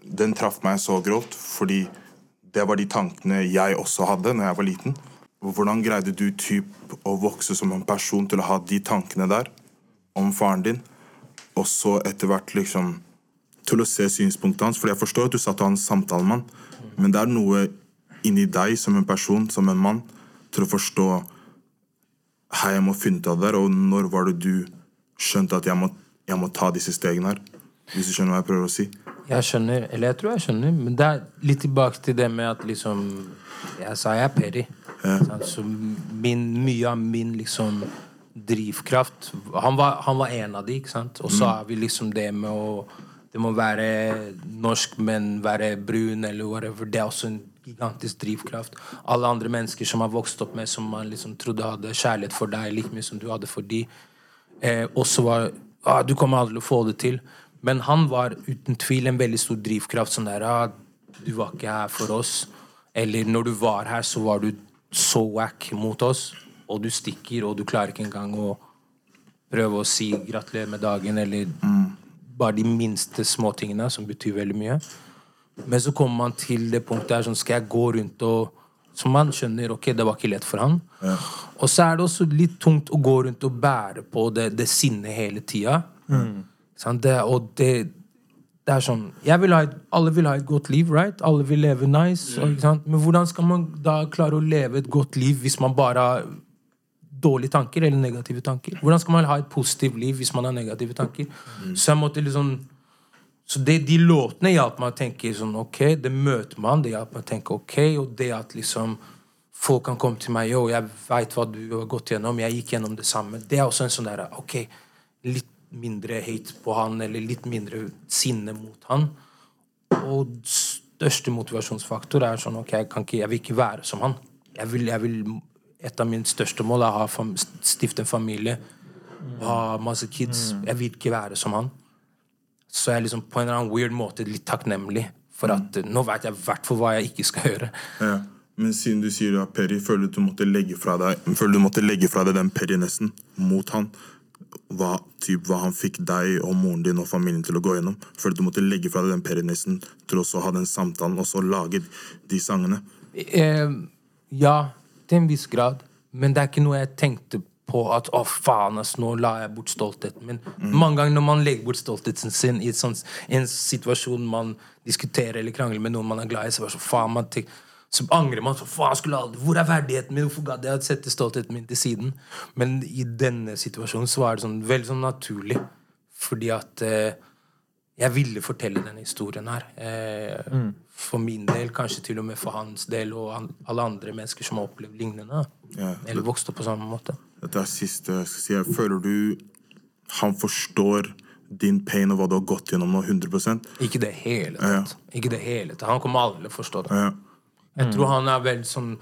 den traff meg så grovt fordi det var de tankene jeg også hadde når jeg var liten. Hvordan greide du typ å vokse som en person til å ha de tankene der om faren din, og så etter hvert liksom til å se synspunktet hans? For jeg forstår at du sa at du er en samtalemann, men det er noe inni deg som en person, som en mann, til å forstå Hei, jeg må finne ut av det der, og når var det du skjønte at jeg må, jeg må ta disse stegene her? Hvis du skjønner hva jeg prøver å si? Jeg skjønner, eller jeg tror jeg skjønner, men det er litt tilbake til det med at liksom Jeg sa jeg er Peri. Ja. Så min, mye av min liksom drivkraft Han var, han var en av de, ikke sant? Og så har vi liksom det med å Det må være norsk, men være brun, eller whatever. Det er også en gigantisk drivkraft. Alle andre mennesker som har vokst opp med, som man liksom trodde hadde kjærlighet for deg like mye som du hadde for de, eh, også var ah, Du kommer aldri til å få det til. Men han var uten tvil en veldig stor drivkraft. Sånn der ah, Du var ikke her for oss. Eller når du var her, så var du så wack mot oss, og du stikker, og du klarer ikke engang å prøve å si gratulerer med dagen, eller bare de minste småtingene som betyr veldig mye. Men så kommer man til det punktet her sånn, skal jeg gå rundt og Så man skjønner ok, det var ikke lett for han. Og så er det også litt tungt å gå rundt og bære på det, det sinnet hele tida. Sant? Det, og det, det er sånn vil ha et, Alle vil ha et godt liv, right? Alle vil leve nice. Og, sant? Men hvordan skal man da klare å leve et godt liv hvis man bare har dårlige tanker eller negative tanker? Hvordan skal man ha et positivt liv hvis man har negative tanker? Så jeg måtte liksom så det, de låtene hjalp meg å tenke sånn Ok, det møter man. Det hjalp meg å tenke ok. Og det at liksom folk kan komme til meg og jeg veit hva du har gått gjennom. Jeg gikk gjennom det samme. Det er også en sånn derre Ok, litt mindre hate på han, eller litt mindre sinne mot han. Og største motivasjonsfaktor er sånn Ok, jeg, kan ikke, jeg vil ikke være som han. Jeg vil, jeg vil Et av mine største mål er å stifte en familie. Ha masse kids. Jeg vil ikke være som han. Så jeg er liksom på en eller annen weird måte litt takknemlig for at eh, nå vet jeg i hvert fall hva jeg ikke skal gjøre. Ja. Men siden du sier ja, Perry, føler du du måtte legge fra deg Føler du måtte legge fra deg den Perry-nesten mot han? Hva, typ, hva han fikk deg og moren din og familien til å gå gjennom? Føler du du måtte legge fra deg den Perry-nesten til også å ha den samtalen og så lage de sangene? Eh, ja, til en viss grad. Men det er ikke noe jeg tenkte på at å faen, ass, nå la jeg bort stoltheten min. Mange ganger når man legger bort stoltheten sin i sånt, en situasjon man diskuterer eller krangler med noen man er glad i, så, så, faen, man tenk, så angrer man. Så, faen, skulle aldri, hvor er verdigheten min? Hvorfor gadd jeg å sette stoltheten min til siden? Men i denne situasjonen så var det sånn, veldig sånn naturlig. Fordi at eh, jeg ville fortelle denne historien her. Eh, For min del, kanskje til og med for hans del og an alle andre mennesker som har opplevd lignende. Ja. Eller vokst opp på samme måte. Dette er siste jeg skal si. Jeg føler du Han forstår din pain og hva du har gått gjennom nå, 100% Ikke det hele tatt. Ikke det hele tatt. Han kommer aldri til å forstå det. Ja. Jeg tror han er vel sånn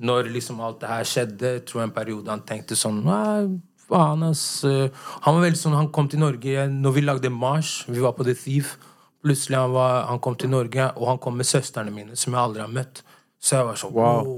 Når liksom alt det her skjedde, jeg tror en periode han tenkte sånn Nei, faen, ass. eh, Han var veldig sånn Han kom til Norge når vi lagde Mars. Vi var på The Thief. Plutselig han, var, han kom til Norge, og han kom med søstrene mine, som jeg aldri har møtt. Så jeg var sånn wow.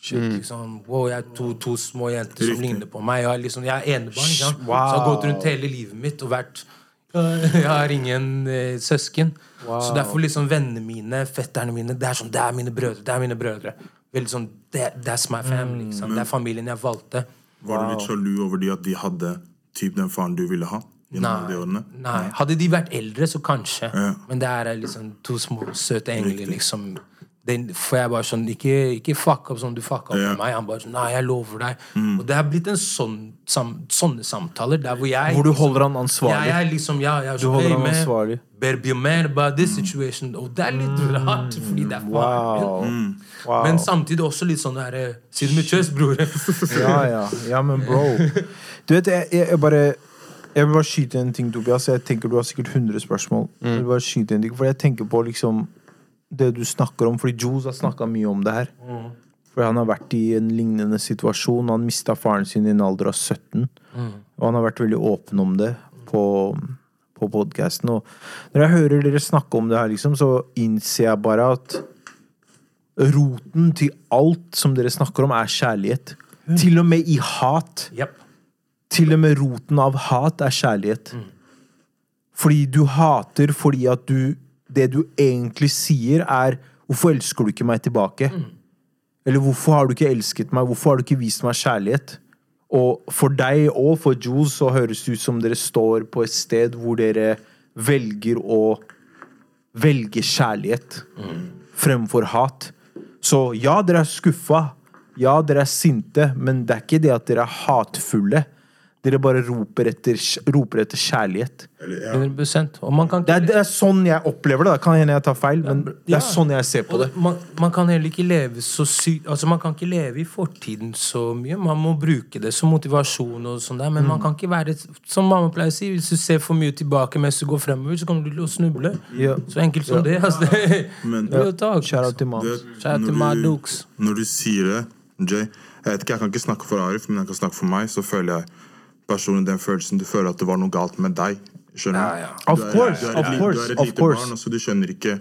Shit, liksom, wow, jeg er to, to små jenter som ligner på meg. Jeg liksom, jeg er enebarn. ikke? Wow. Så jeg har gått rundt hele livet mitt og vært Jeg har ingen eh, søsken. Så derfor liksom vennene mine, fetterne mine Det er sånn, det er mine brødre. Det er mine brødre. Veldig sånn, That's my family. Liksom. Det er familien jeg valgte. Var du litt sjalu over de at de hadde typ den faren du ville ha? Nei, årene? Nei. Hadde de vært eldre, så kanskje. Ja. Men det er liksom to små, søte engler, liksom. Den, for jeg bare sånn Ikke, ikke fuck opp som du fucka opp Ja. med meg. Han bare sånn Nei, jeg lover deg. Og det har blitt en sånn sam, sånne samtaler der hvor jeg Hvor du holder han ansvarlig. Ja, jeg er liksom, ja, jeg er Du sånn, holder hey, han man, ansvarlig. A man about this situation. Og det er litt rart, fordi det er faren min. Wow. wow. Men samtidig også litt sånn der eh, Siden med kjøs, bror. Ja, ja. ja, men bro. Du vet, jeg, jeg, jeg bare Jeg vil bare skyte en ting, Tobias. Jeg tenker Du har sikkert 100 spørsmål. Jeg vil bare skyte en ting, For jeg tenker på liksom det du snakker om. Fordi Jules har snakka mye om det her. For han har vært i en lignende situasjon. Han mista faren sin i en alder av 17. Og han har vært veldig åpen om det på, på podkasten. Og når jeg hører dere snakke om det her, liksom, så innser jeg bare at roten til alt som dere snakker om, er kjærlighet. Til og med i hat. Yep. Til og med roten av hat er kjærlighet. Fordi du hater fordi at du Det du egentlig sier, er 'Hvorfor elsker du ikke meg tilbake?' Eller 'Hvorfor har du ikke elsket meg? Hvorfor har du ikke vist meg kjærlighet?' Og for deg og for Jules så høres det ut som dere står på et sted hvor dere velger å velge kjærlighet fremfor hat. Så ja, dere er skuffa. Ja, dere er sinte, men det er ikke det at dere er hatfulle. Dere bare roper etter, roper etter kjærlighet. Eller, ja. 100 Og man kan Det er, det er sånn jeg opplever det. da. Kan hende jeg tar feil, men det er sånn jeg ser på det. Man, man kan heller ikke leve så sykt Altså Man kan ikke leve i fortiden så mye. Man må bruke det som motivasjon, og sånn der men Mm. man kan ikke være Som mamma pleier å si, hvis du ser for mye tilbake mens du går fremover, så kommer du til å snuble. Ja. Så enkelt som det. Altså, det Men out til Madux. Shout out til når. Når du sier det, Jay Jeg vet ikke, jeg kan ikke snakke for Arif, men jeg kan snakke for meg. Så føler jeg personlig den følelsen Du føler at det var noe galt med deg. Skjønner Ja, du? ja. Of Du er- du er of course, Du er et lite barn, så du skjønner ikke.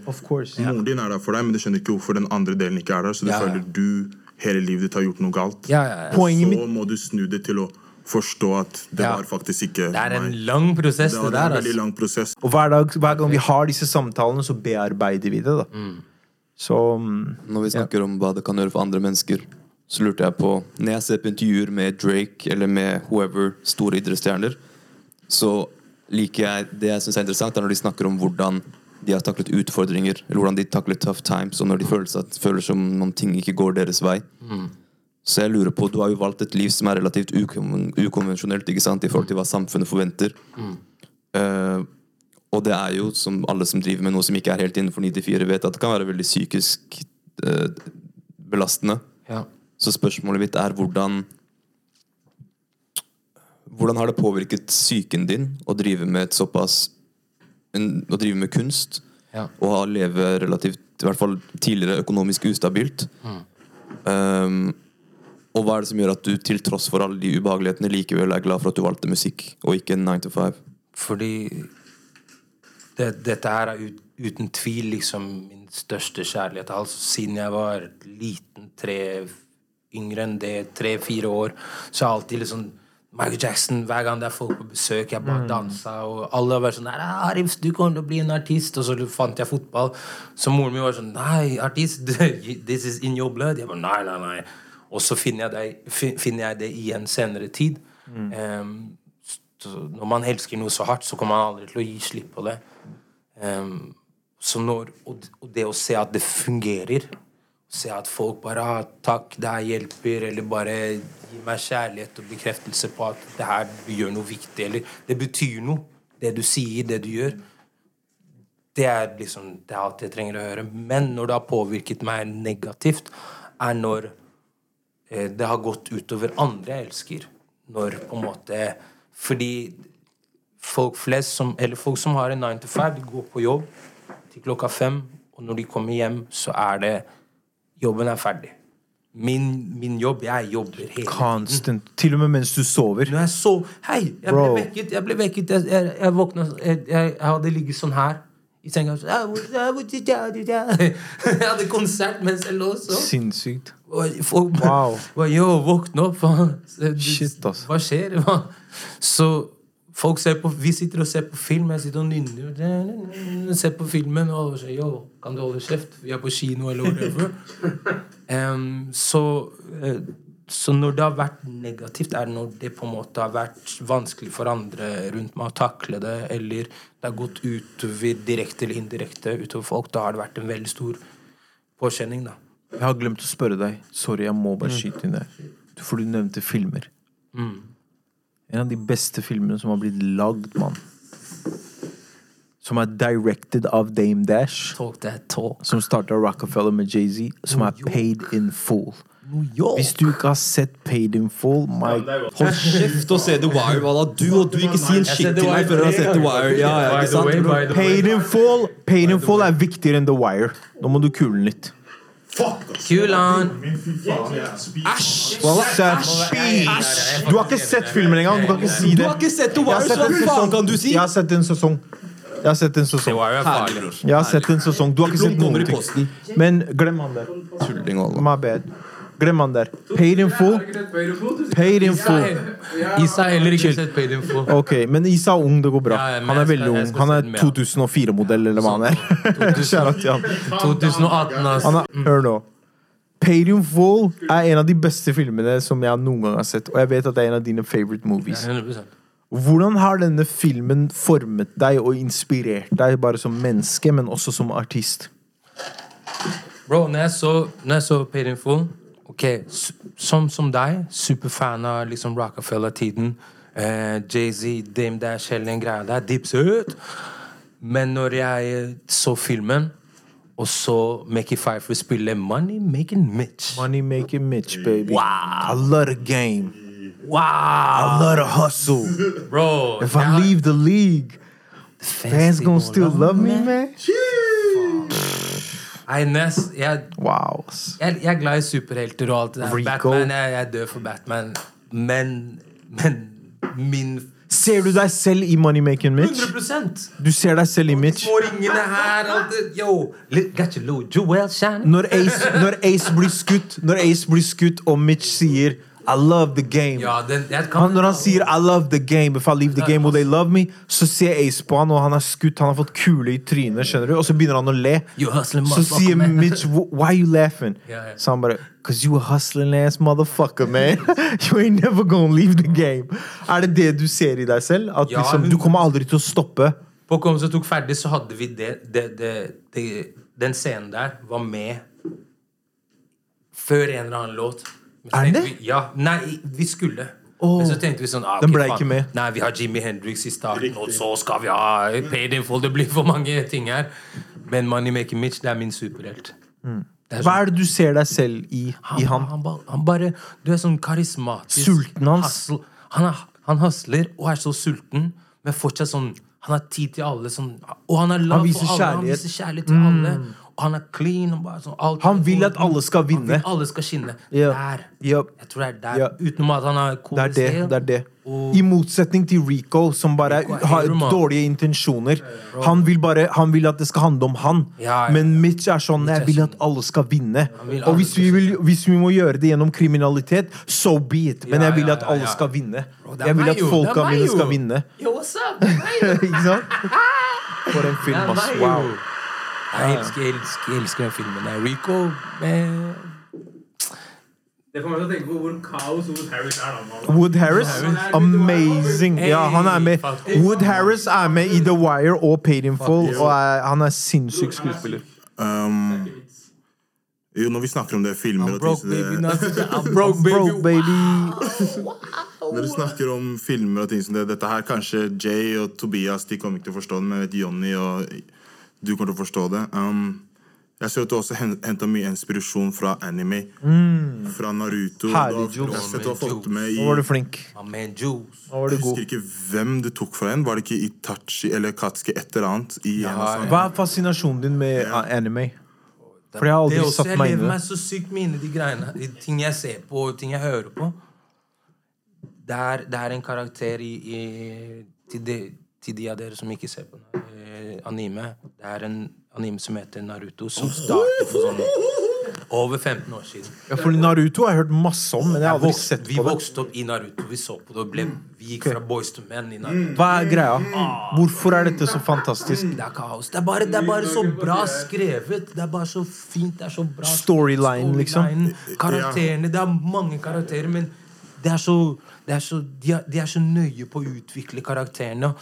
Moren din er der for deg, men du skjønner ikke hvorfor den andre delen ikke er der. Så du Ja, ja. føler du hele livet ditt har gjort noe galt. Ja, ja, ja. Poenget Så må du snu det til å forstå at det Ja. var faktisk ikke Det er en meg. lang prosess, Det det, der. en veldig Altså. lang prosess. Og hver, dag, hver gang vi har disse samtalene, så bearbeider vi det. da. Så mm, Når vi snakker om hva det kan gjøre for andre mennesker, så lurte jeg på Når jeg ser på intervjuer med Drake eller med whoever, store idrettsstjerner, så liker jeg Det jeg syns er interessant, er når de snakker om hvordan de har taklet utfordringer, eller hvordan de takler tough times, og når de føler, seg, føler som om ting ikke går deres vei. Så jeg lurer på, Du har jo valgt et liv som er relativt ukon ukonvensjonelt ikke sant, i forhold til hva samfunnet forventer. Eh, og det er jo, som alle som driver med noe som ikke er helt innenfor 9-4, vet at det kan være veldig psykisk eh, belastende. Ja. Så spørsmålet mitt er hvordan Hvordan har det påvirket psyken din å drive med et såpass en, Å drive med kunst Ja. og leve relativt, i hvert fall tidligere, økonomisk ustabilt? Um, og hva er det som gjør at du til tross for alle de ubehagelighetene likevel er glad for at du valgte musikk og ikke 9 to 5? Fordi det, dette her er ut, uten tvil liksom min største kjærlighet. Altså siden jeg var liten, tre yngre enn det, tre-fire år, så er alltid liksom Michael Jackson, hver gang det er folk på besøk, jeg bare dansa, og alle har vært sånn «Nei, Arif, du kommer til å bli en artist. Og så fant jeg fotball. Så moren min var sånn Nei, artist, this is in your blood. Jeg bare nei, nei, nei. Og så finner jeg det, fin- finner jeg det i en senere tid. Em, så når man elsker noe så hardt, så kommer man aldri til å gi slipp på det. Um, så når, og, og det å se at det fungerer, se at folk bare har 'Takk, det her hjelper', eller bare gi meg kjærlighet og bekreftelse på at det her gjør noe viktig, eller det betyr noe, det du sier, det du gjør. Det er liksom det er alt jeg trenger å høre. Men når det har påvirket meg negativt, er når eh, det har gått utover andre jeg elsker. Når på en måte Fordi folk flest som Eller folk som har en 9 to 5, de går på jobb til klokka fem, og når de kommer hjem, så er det Jobben er ferdig. Min, min jobb Jeg jobber hele tiden. Constant. Til og med mens du sover. Når jeg sov Hei! Jeg Bro. ble vekket. Jeg ble vekket. Jeg, jeg, jeg våkna jeg, jeg, hadde ligget sånn her i senga. Jeg hadde konsert mens jeg lå så. Sinnssykt. Og folk Wow. Yo, våkne opp. Hva, Shit, altså. hva skjer? Så folk ser på Vi sitter og ser på film. Jeg sitter og nynner. Ser på filmen og sier Yo, kan du holde kjeft? Vi er på kino, eller whatever. Um, så eh, så når det har vært negativt, er det når det på en måte har vært vanskelig for andre rundt meg å takle det, eller det har gått utover direkte eller indirekte utover folk, da har det vært en veldig stor påkjenning, da. Jeg har glemt å spørre deg. Sorry, jeg må bare skyte inn der. For du nevnte filmer. En av de beste filmene som har blitt lagd, mann. Som er directed av Dame Dash. Talk that talk. Som starta Rockefeller med Jay-Z. Som er Paid in Full. Hvis du ikke har sett Paid in Full my Hold kjeft og se The Wire, Walla. Du og du ikke si en shit til meg før du har sett The Wire. Ja, ja, ikke sant? by the way. Paid in Full Paid in Full er viktigere enn The Wire. Nå må du kule den litt. Fuck, ass. Kulan! Æsj! Æsj! Du har ikke sett filmen engang. Du kan ikke si det. Du har ikke sett The Wire, så hva faen kan du si? Jeg har sett en sesong. Jeg har sett en sesong. Jeg har sett en sesong. Du har ikke sett noen ting. Men glem han der. My bad. Glem han der. Paid in full. Paid in full. Isa har heller ikke sett Paid in Full. Ok, men Isa er ung, det går bra. Han er veldig ung. Han er 2004-modell, eller hva han er. Kjære til han. 2018, Han altså. er, hør nå. Paid in Full er en av de beste filmene som jeg noen gang har sett. Og jeg vet at det er en av dine favorite movies. Hvordan har denne filmen formet deg og inspirert deg, bare som menneske, men også som artist? Bro, når jeg så, når jeg så Paid in Full Ok, som, som deg, superfan av liksom Rockefeller-tiden. Eh, Jay-Z, Dame Dash, hele den greia der. Dipset. Men når jeg så filmen, og så Mickey Pfeiffer spille Money Making Mitch Money making Mitch, baby. Wow. I love the game. Wow! I love the hustle. Bro, If I leave the league, fans gonna still love me, man. Nei, Ness, jeg, Wow. jeg, jeg er glad i superhelter og alt det der. Batman, jeg, jeg dør for Batman. Men, men min Ser du deg selv i Money Making Mitch? 100% Du ser deg selv i Mitch? Her alt det. Yo, got your little jewel. Når Ace, når Ace blir skutt, når Ace blir skutt, og Mitch sier I love the game. Ja, den, Han, når han sier I love the game, if I leave the game will they love me, så ser Ace på han, og han er skutt, han har fått kule i trynet, skjønner du? Og så begynner han å le. Så sier. Mitch, 'Why are you laughing? Ja, ja. Så han bare, cause you a hustling ass motherfucker, man. you ain't never gonna leave the game. Er det det du ser i deg selv? At liksom, du kommer aldri til å stoppe? På Kom som tok ferdig, så hadde vi det, det, det, det Den scenen der var med før en eller annen låt. Er det? Vi, ja, Nei, vi skulle. Oh. Men så tenkte vi sånn ah, Den ble ikke med. Nei, vi har Jimmy Hendrix i starten, og så skal vi ha Paid in full. Det blir for mange ting her. Men Money Making Mitch, det er min superhelt. Mm. er Hva er det du ser deg selv i, i han? Han, ba- han bare Du er sånn karismatisk. Sulten hans. Hassel, Han, er, han hasler og er så sulten, men fortsatt sånn Han har tid til alle. Sånn, og han er lav viser for alle. Han viser kjærlighet til alle. Han er clean. Sånn, alt Han vil at alle skal vinne. Han vil alle skal skinne. Yeah. Der. Yep. Jeg tror det er der. Yeah. Utenom at han har cool Det er det. det er det Og- I motsetning til Rico, som bare Rico har dårlige intensjoner. Han vil bare Han vil at det skal handle om han. Ja, ja. Men Mitch er sånn Jeg vil sånn- at alle skal vinne. Og hvis vi, vil, hvis vi må gjøre det gjennom kriminalitet, so be it. Men jeg vil at alle skal vinne. Jeg vil at folka mine skal vinne. Yo, what's up? Ikke sant? For en film, ass. Wow. Jeg elsker, jeg elsker, jeg elsker den filmen. Rico med Det får meg til å tenke på hvor kaos Wood Harris er. da. Wood Harris, amazing. Ja, han er med. Wood Harris er med i The Wire og Paid in Full, og er, han er sinnssyk skuespiller. Um, jo, når vi snakker om det, filmer ting Broke baby, not- I'm broke baby. Broke baby. Når du snakker om filmer og ting som det, dette her, kanskje Jay og Tobias de kommer ikke til å forstå det, men jeg vet Johnny og du kommer til å forstå det. Um, Jeg ser at du også henta mye inspirasjon fra anime. Fra Naruto. Herlig. Jeg Nå var du flink. Nå var Jeg du god. husker ikke hvem du tok fra en. Var det ikke Itachi eller Katsuki et eller annet? I Ja, sangene? Hva er fascinasjonen din med Ja. anime? For jeg har aldri også, satt jeg meg inn lever i meg så sykt med inn i de greiene. De ting jeg ser på, og ting jeg hører på. Det er, det er en karakter i, i til, de, til de av dere som ikke ser på eh, anime. Det er en anime som heter Naruto, som startet for sånn over 15 år siden. Ja, for Naruto har jeg hørt masse om, men jeg har aldri sett vi på det. vokste opp i Naruto. Vi så på det og ble, vi gikk fra boys to men i Naruto. Hva er greia? Hvorfor er dette så fantastisk? Det er kaos. Det er, bare, det er bare så bra skrevet. Det er bare så fint. Det er så bra Storyline, liksom. Karakterene. Det er mange karakterer, men det er så, det er så, de, er, de er så nøye på å utvikle karakterene.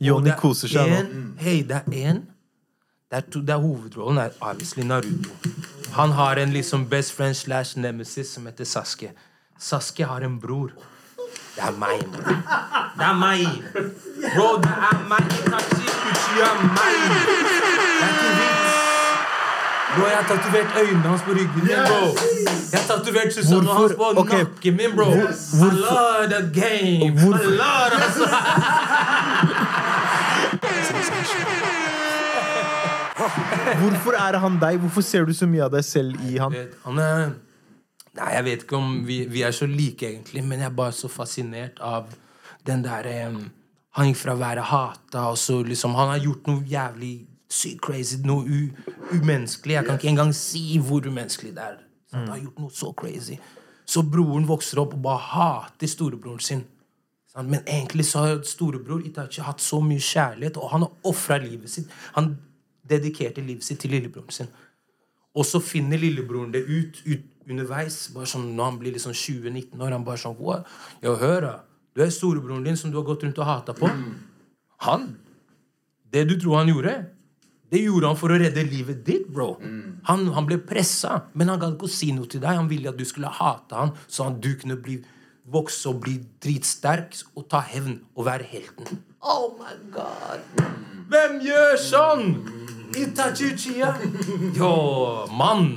Johnny er koser seg nå. Hei, det er én det er, to, det er hovedrollen er obviously Naruto. Han har en liksom best friend slash nemesis som heter Sasuke. Sasuke har en bror. Det er meg, bro. Det er meg. Bro, det er meg. Itachi Uchiha er meg. Det er ikke vits. Bro, jeg har tatovert øynene hans på ryggen min, bro. Jeg har tatovert Susanne hans på okay. nakken min, bro. I love the game. I love. Hvorfor er han deg? Hvorfor ser du så mye av deg selv i han? vet, han er Nei, jeg vet ikke om vi, vi er så like, egentlig, men jeg er bare så fascinert av den derre Han gikk fra å være hata, og så liksom Han har gjort noe jævlig sykt crazy, noe u, umenneskelig. Jeg kan ikke engang si hvor umenneskelig det er. Han har gjort noe så crazy. Så broren vokser opp og bare hater storebroren sin. Men egentlig så har storebror Itachi hatt så mye kjærlighet, og han har ofra livet sitt. Han dedikerte livet sitt til lillebroren sin. Og så finner lillebroren det ut, ut underveis. Bare sånn, når han blir liksom 20-19 år, han bare sånn «What? Ja, hør, da. Du er storebroren din som du har gått rundt og hata på. Han Det du tror han gjorde, det gjorde han for å redde livet ditt, bro. Han, han ble pressa, men han gadd ikke å si noe til deg. Han ville at du skulle hate han, sånn at du kunne bli vokse og bli dritsterk og ta hevn og være helten. Oh my god! Hvem gjør sånn? Itachi Uchiha. Jo, mann.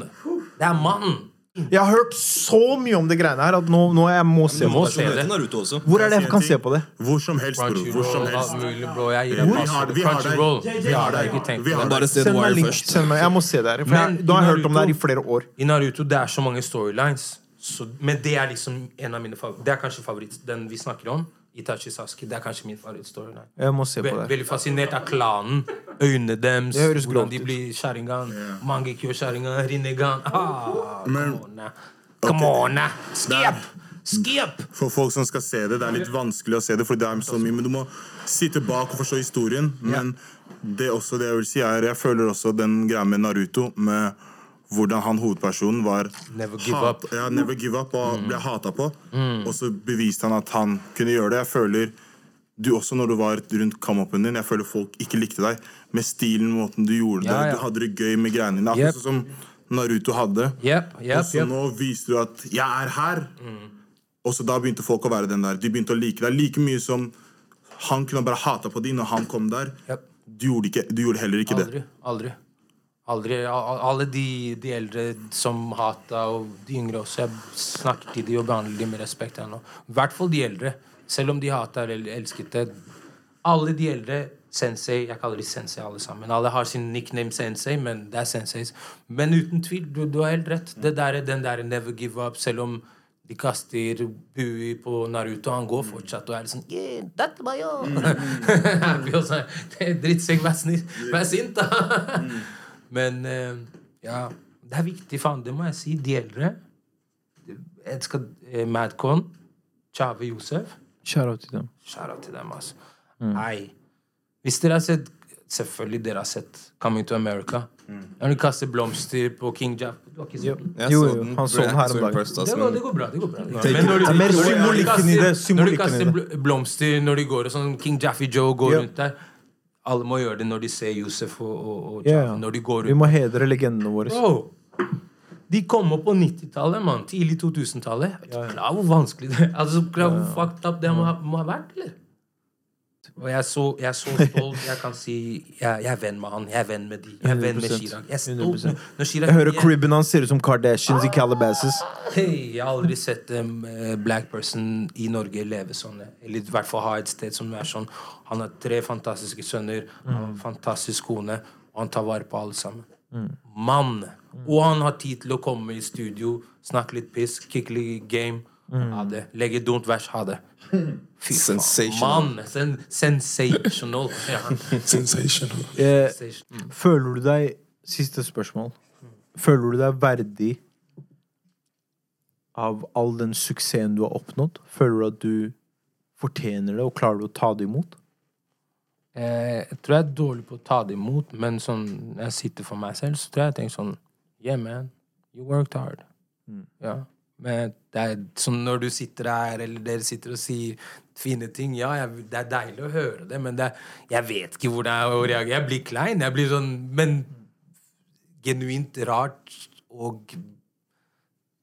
Det er mann. Jeg har hørt så mye om det greiene her at nå, nå jeg må se må det. se det. Hvor er det jeg kan se på det? Hvor som helst, bro. Hvor som helst. deg Vi har- det. vi har det. Vi har det. Bare se Send meg Wire link. først. Send meg. Jeg må se det her. For jeg, da har jeg hørt om det her i flere år. I Naruto det er så mange storylines. Så, men det er liksom en av mine favoritter. Det er kanskje favoritt, den vi snakker om. Itachi Sasuke. Det er kanskje min favorittstoryline. Jeg må se på det. veldig fascinert av klanen. Øynene deres. Hvordan de blir Sharingan. Mangekyo Sharingan, Rinnegan. Ah, Men- come on, now. Come on, now. Skip! Skip! For folk som skal se det, det er litt vanskelig å se det, for det er så mye, men du må sitte bak og forstå historien. Men det er også det jeg vil si er Jeg føler også den greia med Naruto, med hvordan han hovedpersonen var Never give hat- up. Ja, never give up og ble hata på. Og så beviste han at han kunne gjøre det. Jeg føler du også når du var rundt come-upen din, jeg føler folk ikke likte deg. Med stilen, måten du gjorde det. Ja, ja. Du hadde det gøy med greiene dine. Yep. Akkurat sånn som Naruto hadde. Yep, Og så yep. nå viser du at 'jeg er her'. Og så da begynte folk å være den der. De begynte å like deg like mye som han kunne bare hata på deg når han kom der. Yep. Du gjorde, ikke, du gjorde heller ikke det. Aldri. Aldri. Alle de, de eldre som hata, og de yngre også, jeg snakker til de og behandler de med respekt. I hvert fall de eldre. Selv om de hata eller elsket det. Alle de eldre Sensei, jeg kaller de sensei alle sammen. Alle har sin nickname sensei, men det er senseis. Men uten tvil, du, du har helt rett. Det der, den der never give up, selv om de kaster bui på Naruto, han går fortsatt og er sånn yeah, that my og sånn. Drittsekk, vær snill. Vær sint, da. Men eh, ja, det er viktig, faen. Det må jeg si. De eldre. Jeg skal eh, Madcon, Chave Josef. Shout out til dem. Shout out til dem, altså. Hei. Hvis dere har sett Selvfølgelig dere har sett Coming to America. Når de kaster blomster på King Jap Du har ikke sett den? Jo, jo, han så den her om dagen. først, altså, Det går, men- det går bra. det går bra. Men Det er mer når symbolikken i det, kaster- Når de kaster blomster når de går og sånn King Jaffe Joe går rundt der Alle må gjøre det når de ser Josef og, og, og Ja, yeah. Når de går Vi må hedre legendene våre. Bro, de kom opp på 90-tallet, mann. Tidlig 2000-tallet. Er du Klar hvor vanskelig det er? Altså, klar hvor fucked up det må ha, må ha vært, eller? Og jeg er så, jeg er så stolt. Jeg kan si jeg, jeg er venn med han. Jeg er venn med de. Jeg er venn med 100%. Chirag. Jeg. Chirag Jeg hører cribben hans ser ut som Kardashians i Calabasas. Hey, jeg har aldri sett en um, black person i Norge leve sånn. Eller i hvert fall ha et sted som er sånn. Han har tre fantastiske sønner, han har en fantastisk kone, og han tar vare på alle sammen. Mann! Og han har tid til å komme i studio, snakke litt piss, kicke litt game. Ha det. Legge dumt vers, ha det. Fy faen. Sensational. Mann! Sen sensational. Ja. Sensational. Eh, Sensation. føler du deg Siste spørsmål. Føler du deg verdig av all den suksessen du har oppnådd? Føler du at du fortjener det, og klarer du å ta det imot? Eh, jeg tror jeg er dårlig på å ta det imot, men sånn, når jeg sitter for meg selv, så tror jeg jeg tenker sånn Yeah, man. You worked hard. Ja. Men det er sånn når du sitter der, eller dere sitter og sier fine ting Ja, jeg, det er deilig å høre det, men det, er- jeg vet ikke hvordan jeg å reagere. Jeg blir klein. Jeg blir sånn Men genuint rart og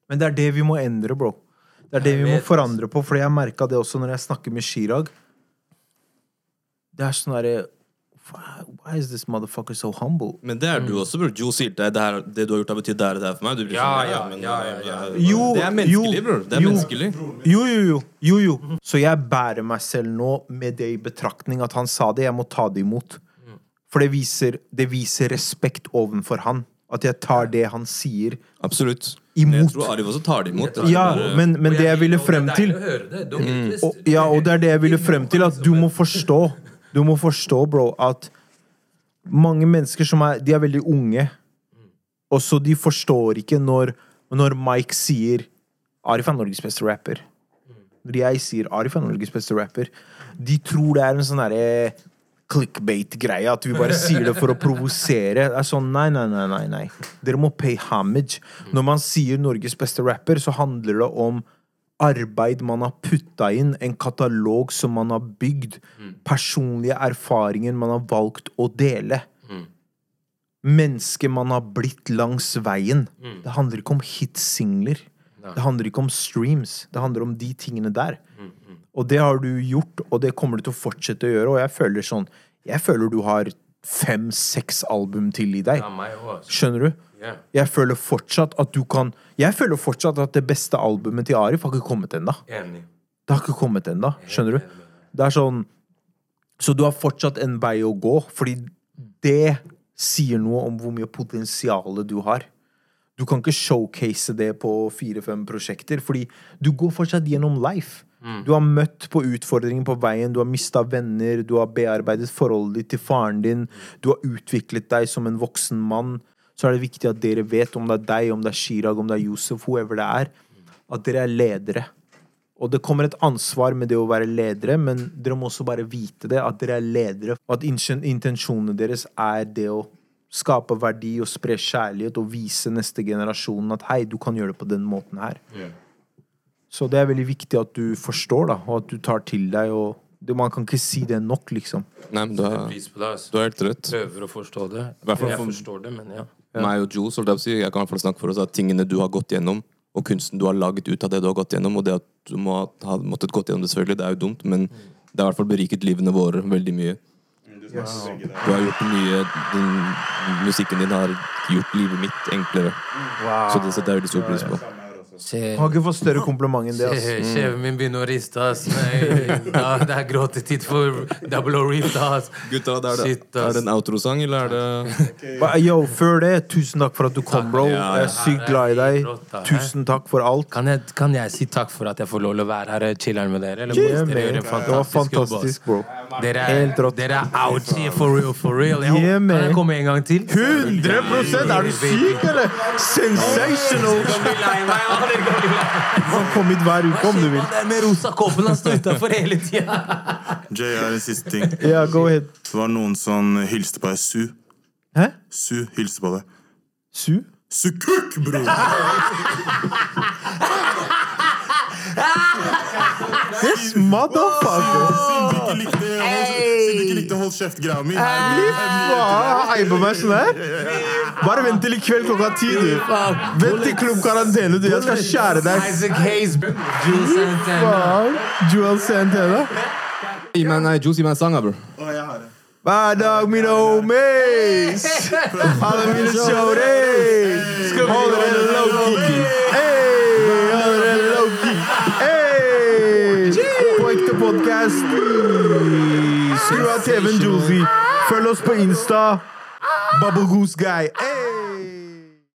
Men det er det vi må endre, bro. Det er det vi må forandre på, for jeg merka det også når jeg snakker med Chirag. Det er sånn derre why, is this motherfucker so humble? Men det er du også, bror. Joe sier det, her, det du har gjort, har betydd det her og det her for meg. Du blir Ja, sånn, ja, men, ja, ja, ja. Jo, Det er menneskelig, bror. Det er jo. menneskelig. Jo, jo, jo. jo, jo. Så jeg bærer meg selv nå med det i betraktning at han sa det. Jeg må ta det imot. For det viser, det viser respekt ovenfor han. At jeg tar det han sier, Absolutt. Imot. Jeg tror Arif også tar det imot. Det Ja, bare- men, men det jeg ville frem det er til. Dere og, Ja, og det er det jeg ville frem til. At du må forstå, du må forstå, bro, at mange mennesker som er De er veldig unge, og så de forstår ikke når, når Mike sier Arif er Norges beste rapper. Når jeg sier Arif er Norges beste rapper, de tror det er en sånn derre clickbait-greie. At vi bare sier det for å provosere. Det er sånn, nei, nei, nei, nei, nei. Dere må pay homage. Når man sier Norges beste rapper, så handler det om arbeid man har putta inn, en katalog som man har bygd, personlige erfaringer man har valgt å dele. Mennesket man har blitt langs veien. Det handler ikke om hitsingler. Det handler ikke om streams. Det handler om de tingene der. Og det har du gjort, og det kommer du til å fortsette å gjøre. Og jeg føler sånn Jeg føler du har fem-seks album til i deg. Altså. Skjønner du? Jeg føler fortsatt at du kan Jeg føler fortsatt at det beste albumet til Arif har ikke kommet ennå. Det har ikke kommet ennå. Skjønner du? Det er sånn Så du har fortsatt en vei å gå, fordi det sier noe om hvor mye potensial du har. Du kan ikke showcase det på fire-fem prosjekter, fordi du går fortsatt gjennom life. Du har møtt på utfordringer på veien, du har mista venner, du har bearbeidet forholdet ditt til faren din, du har utviklet deg som en voksen mann. Så er det viktig at dere vet, om det er deg, om det er Chirag, om det er Josef, whoever det er, at dere er ledere. Og det kommer et ansvar med det å være ledere, men dere må også bare vite det, at dere er ledere. Og at intensjonene deres er det å skape verdi og spre kjærlighet og vise neste generasjon at hei, du kan gjøre det på den måten her. Så det er veldig viktig at du forstår, da, og at du tar til deg. og det, Man kan ikke si det nok, liksom. Nei, men du har, Pris på det, altså. du har helt rett. Prøver å forstå det. Hvertfall Jeg forstår det, men ja. Meg og Jules, jeg si, jeg kan i hvert fall snakke for oss at tingene du har gått gjennom, og kunsten du har laget ut av det du har gått gjennom, og det at du må ha måttet gått gjennom det, selvfølgelig, det er jo dumt, men det har i hvert fall beriket livene våre veldig mye. Du har gjort mye din, Musikken din har gjort livet mitt enklere. Så det setter jeg veldig stor pris på. Jeg har ikke fått større kompliment enn det. ass. Kjeven min begynner å riste, ass. Nei, da, det er gråtetid for Double O Reef, da, ass. Gutta, det er, det, Shit, er ass. det en outrosang, eller er det Ba- Yo, før det, tusen takk for at du kom, bro. Ja, Jeg er sykt glad i deg. Tusen takk for alt. Kan jeg, kan jeg si takk for at jeg får lov til å være her og chille med dere? Eller Yeah, boys? Dere gjør man. en Det var fantastisk jobb, ass. fantastisk, bro. Dere er, Helt rått. dere er out here for real, for real. Jeg, Yeah, kan man. jeg komme en gang til? 100 Er du syk, eller? Sensational! Du kan komme hit hver uke om du vil. Han der med rosa koppen han står utafor hele tida. Jay, er en siste ting. Ja, go ahead. Det var noen som hilste på deg. Su. Hæ? Su hilste på deg. Su? Sukuk, bror! Yes, motherfucker! Siden du ikke likte hold- siden du ikke likte hold kjeft-greia mi. Fy faen, jeg på meg sånn her. Bare vent til i kveld klokka ti, du. Vent til klubb karantene, du. Jeg skal skjære deg. Isaac Hayes, Jules Santana. Faen. Joel Santana. Gi meg nei, Jules, gi meg en sang, da, bro. Å, jeg har det. Hver dag mine homies. Alle mine shorties. Skal vi Hold TV-en Josie. Følg oss på Insta. Bubble Goose Guy. Hey!